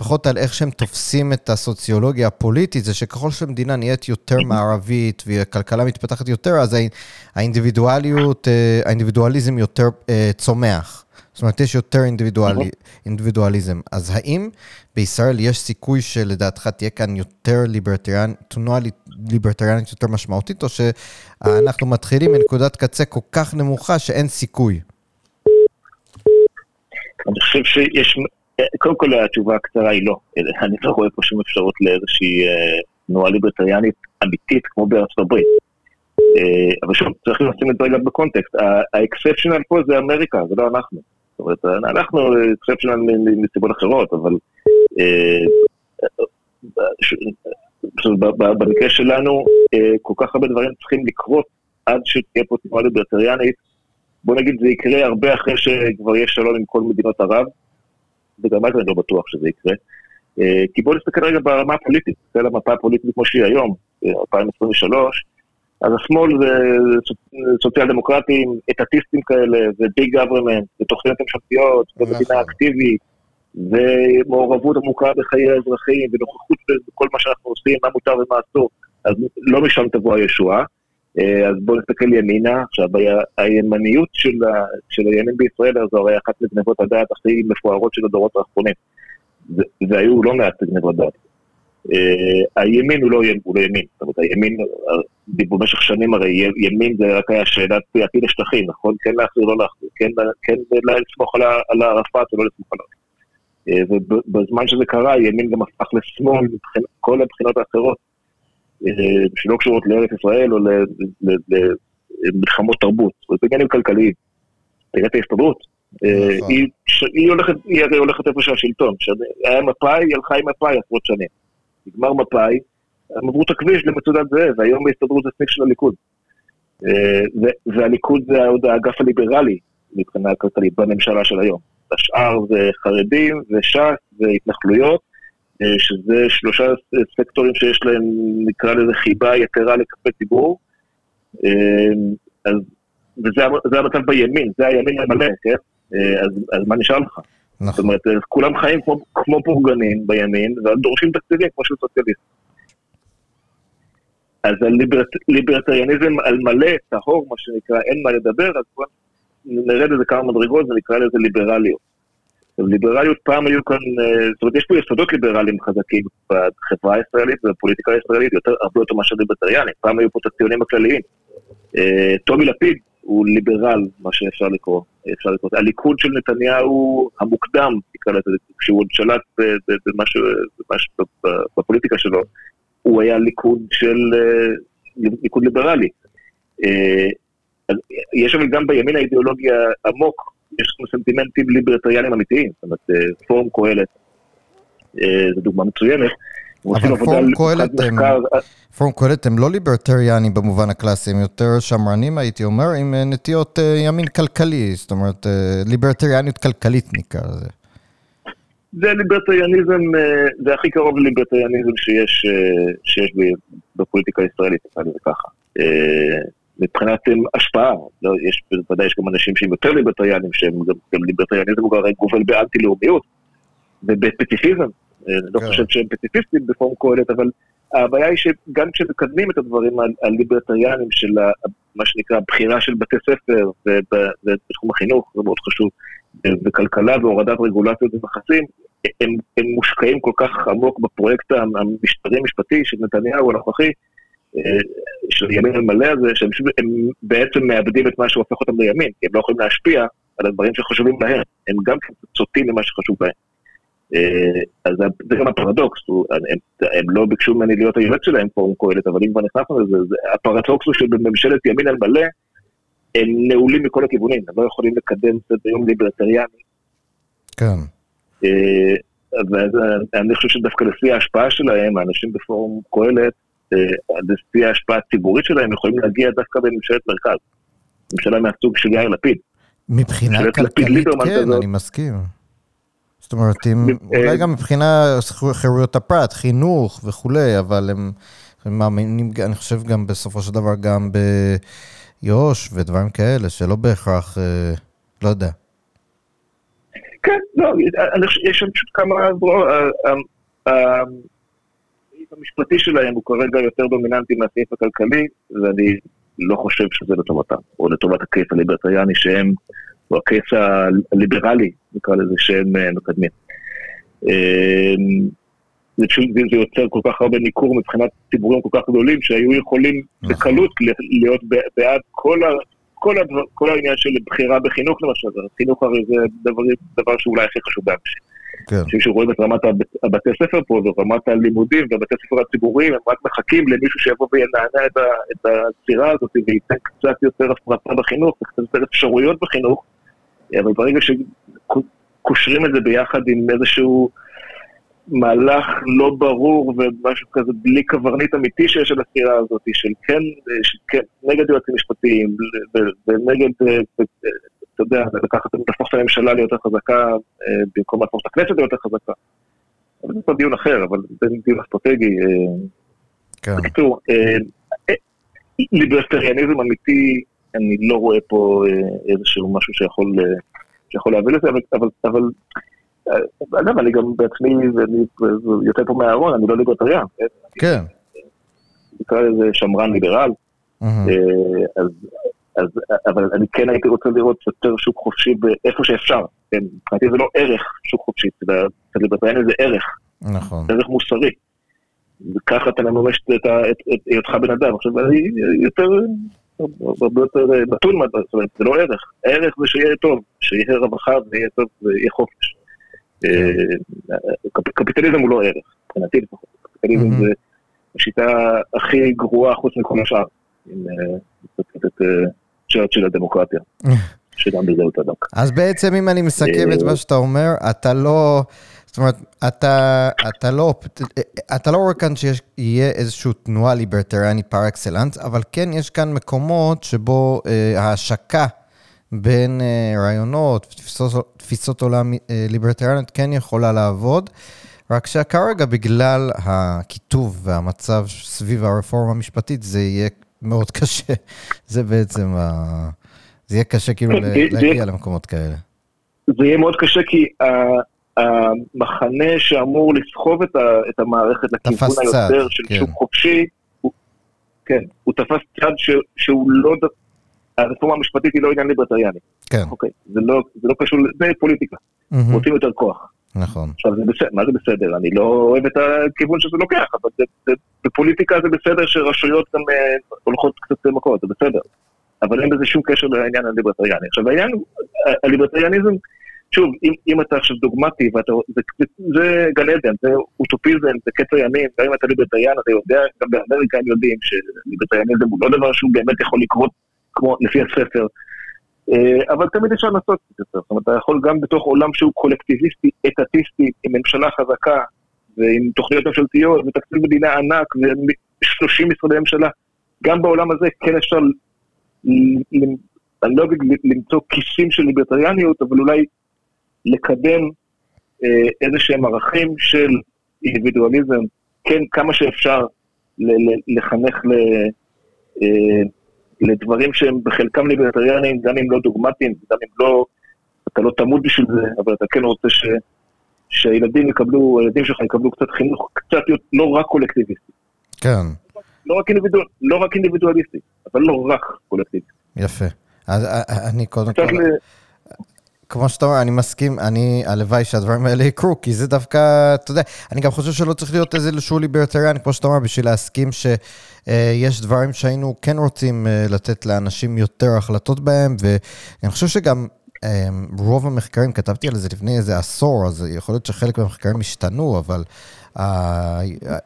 לפחות על איך שהם תופסים את הסוציולוגיה הפוליטית, זה שככל שהמדינה נהיית יותר מערבית והכלכלה מתפתחת יותר, אז האינ- האינדיבידואליות, אה, האינדיבידואליזם יותר אה, צומח. זאת אומרת, יש יותר אינדיבידואלי, אינדיבידואליזם. אז האם בישראל יש סיכוי שלדעתך תהיה כאן יותר ליברטריאן, תנועה לי- ליברטריאנית יותר משמעותית, או שאנחנו מתחילים מנקודת קצה כל כך נמוכה שאין סיכוי? אני חושב שיש, קודם כל התשובה הקצרה היא לא. אני לא רואה פה שום אפשרות לאיזושהי אה, תנועה ליברטריאנית אמיתית כמו בארצות הברית. אה, אבל שוב, צריך לשים את זה רגע בקונטקסט. האקספשיונל פה זה אמריקה, זה לא אנחנו. זאת אומרת, אנחנו אקספשיונל מסיבות אחרות, אבל אה, במקרה שלנו, כל כך הרבה דברים צריכים לקרות עד שתהיה פה תנועה ליברטריאנית. בוא נגיד זה יקרה הרבה אחרי שכבר יש שלום עם כל מדינות ערב, וגם אז אני לא בטוח שזה יקרה. אה, כי בוא נסתכל רגע ברמה הפוליטית, נסתכל על המפה הפוליטית כמו שהיא היום, אה, 2023, אז השמאל זה סוצ- סוציאל דמוקרטים, אטטיסטים כאלה, וביג גוברמנט, ותוכניות ממשלתיות, נכון. ומדינה אקטיבית, ומעורבות עמוקה בחיי האזרחים, ונוכחות בכל מה שאנחנו עושים, מה מותר ומה אסור, אז לא משם תבוא הישועה. אה, אז בואו נסתכל ימינה, עכשיו הימניות של, של הימין בישראל זו הרי אחת מגנבות הדעת הכי מפוארות של הדורות האחרונים. והיו לא מעט גנבות דעת. אה, הימין הוא לא, ימין, הוא לא ימין, זאת אומרת הימין, אה, במשך שנים הרי ימין זה רק היה שאלת עתיד השטחים, נכון? כן להחזיר, לא להחזיר, כן, כן לסמוך על ערפאת או לא לסמוך עליו. ובזמן שזה קרה, הימין גם הפך לשמאל מכל הבחינות האחרות, שלא קשורות לארץ ישראל או למלחמות תרבות, זה עניינים כלכליים. תראה את ההסתדרות, נכון. היא הולכת, היא הרי הולכת איפה שהשלטון, היה מפא"י, היא הלכה עם מפא"י עשרות שנים. נגמר מפא"י, הם עברו את הכביש למצודת זאב, והיום ההסתדרות זה סניף של הליכוד. והליכוד זה עוד האגף הליברלי מבחינה כלכלית בממשלה של היום. השאר זה חרדים וש"ס והתנחלויות, שזה שלושה סקטורים שיש להם, נקרא לזה חיבה יתרה לכספי ציבור. אז, וזה המצב בימין, זה הימין המלא, כן? אז, אז מה נשאר לך? נכון. זאת אומרת, כולם חיים כמו, כמו פורגנים בימין, ודורשים תקציבים כמו של סוציאליסט. אז הליברטריאניזם על מלא, טהור, מה שנקרא, אין מה לדבר, אז בואו נרד איזה כמה מדרגות ונקרא לזה ליברליות. ליברליות פעם היו כאן, אה, זאת אומרת, יש פה יסודות ליברליים חזקים בחברה הישראלית ובפוליטיקה הישראלית, יותר, הרבה יותר מאשר ליברטריאנים. פעם היו פה את הציונים הכלליים. אה, טומי לפיד הוא ליברל, מה שאפשר לקרוא. אפשר לקרוא. הליכוד של נתניהו המוקדם, נקרא לזה, כשהוא עוד שלט במשהו, בפוליטיקה שלו, הוא היה ליכוד של, אה, ליכוד ליברלי. יש אבל גם בימין האידיאולוגי העמוק, יש לנו סנטימנטים ליברטריאנים אמיתיים, זאת אומרת, אה, פורום קהלת, אה, זו דוגמה מצוינת. אבל פורום קהלת הם, פורום קהלת הם לא ליברטריאנים במובן הקלאסי, הם יותר שמרנים הייתי אומר, עם אה, נטיות ימין כלכלי, זאת אומרת ליברטריאניות כלכלית נקרא לזה. זה ליברטריאניזם, זה הכי קרוב לליברטריאניזם שיש, שיש בפוליטיקה הישראלית, נקרא לזה ככה. מבחינת השפעה, לא, יש, בוודאי יש גם אנשים שהם יותר ליברטריאנים, שהם גם, גם ליברטריאניזם הוא הרי גובל באנטי-לאומיות ובפציפיזם. אני לא כן. חושב שהם פציפיסטים בפורום קהלת, אבל הבעיה היא שגם כשמקדמים את הדברים על, על ליברטריאנים של ה, מה שנקרא בחירה של בתי ספר ובתחום החינוך, זה מאוד חשוב, וכלכלה והורדת רגולציות ומכסים, הם, הם מושקעים כל כך עמוק בפרויקט המשטרי-משפטי של נתניהו הנוכחי, של ימין על מלא הזה, שהם הם בעצם מאבדים את מה שהופך אותם לימין, כי הם לא יכולים להשפיע על הדברים שחשובים להם, הם גם סוטים ממה שחשוב להם. אה, אז זה גם הפרדוקס, הם, הם לא ביקשו ממני להיות היועץ שלהם פורום קהלת, אבל אם כבר נכנסנו לזה, הפרדוקס הוא שבממשלת ימין על מלא, הם נעולים מכל הכיוונים, הם לא יכולים לקדם סדר יום ליברטריאני. כן. אה, ואני חושב שדווקא לפי ההשפעה שלהם, האנשים בפורום קהלת, לפי ההשפעה הציבורית שלהם, יכולים להגיע דווקא בממשלת מרכז. ממשלה מהסוג של יאיר לפיד. מבחינה כלכלית, כן, אני מסכים. זאת אומרת, אם, אולי אה, גם מבחינה חירויות הפרט, חינוך וכולי, אבל הם, הם מאמינים, אני חושב גם בסופו של דבר גם ביו"ש ודברים כאלה, שלא בהכרח, אה, לא יודע. כן, לא, יש שם פשוט כמה... אה, המשפטי שלהם הוא כרגע יותר דומיננטי מהסעיף הכלכלי, ואני לא חושב שזה לטובתם, או לטובת הקייס הליברטריאני שהם, או הקייס הליברלי, נקרא לזה, שהם אה, מקדמים. אמ, זה, זה יוצר כל כך הרבה ניכור מבחינת ציבורים כל כך גדולים, שהיו יכולים נכון. בקלות להיות בעד כל, ה, כל, הדבר, כל העניין של בחירה בחינוך למשל, חינוך הרי זה דבר, דבר שאולי הכי חשוב באנשים. כן. אנשים שרואים את רמת הבתי ספר פה ורמת הלימודים והבתי ספר הציבוריים, הם רק מחכים למישהו שיבוא וינענע את, את הצירה הזאת וייתן קצת יותר הפרטה בחינוך, וקצת יותר אפשרויות בחינוך, אבל ברגע שקושרים את זה ביחד עם איזשהו מהלך לא ברור ומשהו כזה בלי קברניט אמיתי שיש על הסתירה הזאת, של כן, של כן נגד יועצים משפטיים ונגד אתה יודע, לקחת, להפוך את הממשלה ליותר חזקה, אה, במקום להפוך את הכנסת ליותר חזקה. אבל זה כבר דיון אחר, אבל זה דיון אסטרטגי. אה. כן. בקיצור, אה, ליברטריאניזם אמיתי, אני לא רואה פה איזשהו משהו שיכול, שיכול להביא לזה, אבל, אבל אגב, אני גם בעצמי, ואני יוצא פה מהארון, אני לא ליברטריאן. כן. נקרא לזה שמרן ליברל. אז אז, אבל אני כן הייתי רוצה לראות יותר שוק חופשי באיפה שאפשר. כן, מבחינתי זה לא ערך שוק חופשי, ליברטריאני זה ערך. נכון. ערך מוסרי. וככה אתה מממש את היותך בן אדם. עכשיו, אני יותר, הרבה יותר נתון, זאת אומרת, זה לא ערך. ערך זה שיהיה טוב, שיהיה רווחה ויהיה טוב ויהיה חופש. קפיטליזם הוא לא ערך, מבחינתי לפחות. קפיטליזם זה השיטה הכי גרועה חוץ מכל השאר, אם לצטט את צ'רצ'יל הדמוקרטיה. שגם בזה הוא צדק. אז בעצם אם אני מסכם את מה שאתה אומר, אתה לא... זאת אומרת, אתה, אתה, לא, אתה לא רואה כאן שיהיה איזושהי תנועה ליברטריאנית פר אקסלנס, אבל כן יש כאן מקומות שבו אה, ההשקה בין אה, רעיונות ותפיסות תפיסות עולם אה, ליברטריאנית כן יכולה לעבוד, רק שכרגע בגלל הקיטוב והמצב סביב הרפורמה המשפטית זה יהיה מאוד קשה. זה בעצם, ה... זה יהיה קשה כאילו כן, להגיע למקומות כאלה. זה יהיה מאוד קשה כי המחנה שאמור לסחוב את, ה, את המערכת לכיוון היותר של כן. שוק חופשי, הוא, כן, הוא תפס צד ש, שהוא לא, הרפורמה המשפטית היא לא עניין ליברטריאני. כן. אוקיי, זה לא, זה לא קשור, זה פוליטיקה, mm-hmm. רוצים יותר כוח. נכון. עכשיו זה בסדר, מה זה בסדר? אני לא אוהב את הכיוון שזה לוקח, אבל זה, זה, בפוליטיקה זה בסדר שרשויות גם uh, הולכות קצת מכות, זה בסדר. אבל אין בזה שום קשר לעניין הליברטריאני. עכשיו העניין, הליברטריאניזם, שוב, אם, אם אתה עכשיו דוגמטי, ואתה, זה, זה, גן עדן, זה אוטופיזם, זה קץ הימים, גם אם אתה ליברטריאן, אתה יודע, גם באמריקה הם יודעים שליברטריאניזם הוא לא דבר שהוא באמת יכול לקרות כמו לפי הספר. אה, אבל תמיד אפשר לעשות זה, זאת אומרת, אתה יכול גם בתוך עולם שהוא קולקטיביסטי, אתטיסטי, עם ממשלה חזקה, ועם תוכניות ממשלתיות, ותקציב מדינה ענק, ו-30 משרדי ממשלה, גם בעולם הזה כן אפשר, אני לא אגיד למצוא כיסים של ליברטריאניות, אבל אולי לקדם אה, איזה שהם ערכים של אינדיבידואליזם, כן, כמה שאפשר לחנך ל... לדברים שהם בחלקם ליברטריאניים, גם אם לא דוגמטיים, גם אם לא, אתה לא תמות בשביל זה, אבל אתה כן רוצה ש, שהילדים יקבלו, הילדים שלך יקבלו קצת חינוך, קצת לא רק קולקטיביסטי. כן. לא רק, אינדיבידואל, לא רק אינדיבידואליסטי, אבל לא רק קולקטיביסטי. יפה. אז אה, אה, אני קודם כל... כמו שאתה אומר, אני מסכים, אני, הלוואי שהדברים האלה יקרו, כי זה דווקא, אתה יודע, אני גם חושב שלא צריך להיות איזה שהוא ליברטריאן, כמו שאתה אומר, בשביל להסכים שיש דברים שהיינו כן רוצים אה, לתת לאנשים יותר החלטות בהם, ואני חושב שגם רוב המחקרים, כתבתי על זה לפני איזה עשור, אז יכול להיות שחלק מהמחקרים השתנו, אבל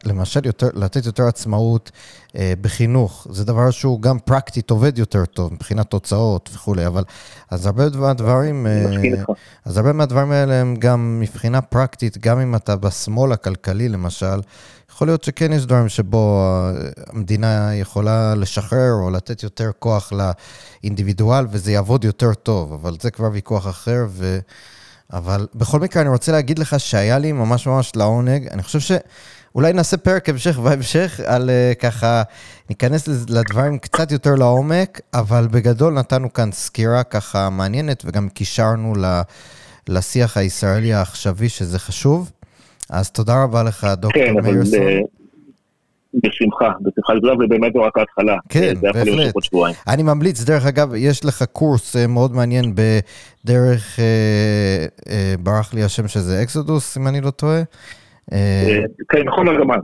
למשל יותר, לתת יותר עצמאות אה, בחינוך, זה דבר שהוא גם פרקטית עובד יותר טוב מבחינת תוצאות וכולי, אבל אז הרבה מהדברים, אה, אז הרבה מהדברים האלה הם גם מבחינה פרקטית, גם אם אתה בשמאל הכלכלי למשל, יכול להיות שכן יש דברים שבו המדינה יכולה לשחרר או לתת יותר כוח לאינדיבידואל וזה יעבוד יותר טוב, אבל זה כבר ויכוח אחר ו... אבל בכל מקרה, אני רוצה להגיד לך שהיה לי ממש ממש לעונג. אני חושב שאולי נעשה פרק המשך בהמשך על uh, ככה, ניכנס לדברים קצת יותר לעומק, אבל בגדול נתנו כאן סקירה ככה מעניינת, וגם קישרנו לשיח הישראלי העכשווי, שזה חשוב. אז תודה רבה לך, דוקטור כן, מאירסון. אה, בשמחה, בשמחה גדולה, ובאמת זו רק ההתחלה. כן, בהחלט. אני ממליץ, דרך אגב, יש לך קורס אה, מאוד מעניין בדרך, אה, אה, ברח לי השם שזה אקסודוס, אם אני לא טועה. כן, מכון ארגמן.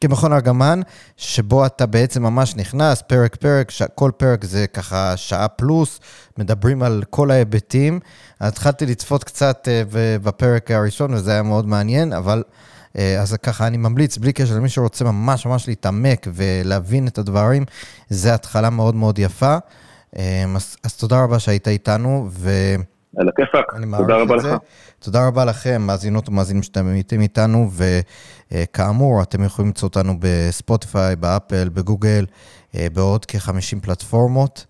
כמכון ארגמן, שבו אתה בעצם ממש נכנס, פרק פרק, ש... כל פרק זה ככה שעה פלוס, מדברים על כל ההיבטים. התחלתי לצפות קצת בפרק הראשון וזה היה מאוד מעניין, אבל אה, אז ככה, אני ממליץ, בלי קשר למי שרוצה ממש ממש להתעמק ולהבין את הדברים, זה התחלה מאוד מאוד יפה. אה, אז, אז תודה רבה שהיית איתנו, ו... על הכיפאק, תודה רבה לך. תודה רבה לכם, מאזינות ומאזינים שאתם הייתם איתנו, וכאמור, אתם יכולים למצוא אותנו בספוטיפיי, באפל, בגוגל, אה, בעוד כ-50 פלטפורמות.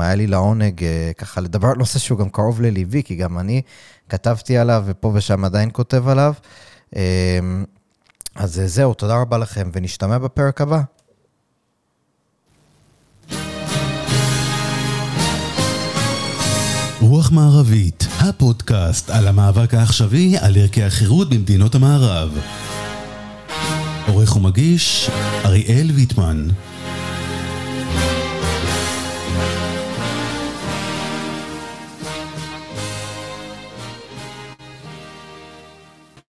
היה לי לעונג ככה לדבר על נושא שהוא גם קרוב לליבי, כי גם אני כתבתי עליו ופה ושם עדיין כותב עליו. אמ, אז זהו, תודה רבה לכם, ונשתמע בפרק הבא. רוח מערבית, הפודקאסט על המאבק העכשווי על ערכי החירות במדינות המערב. עורך ומגיש, אריאל ויטמן.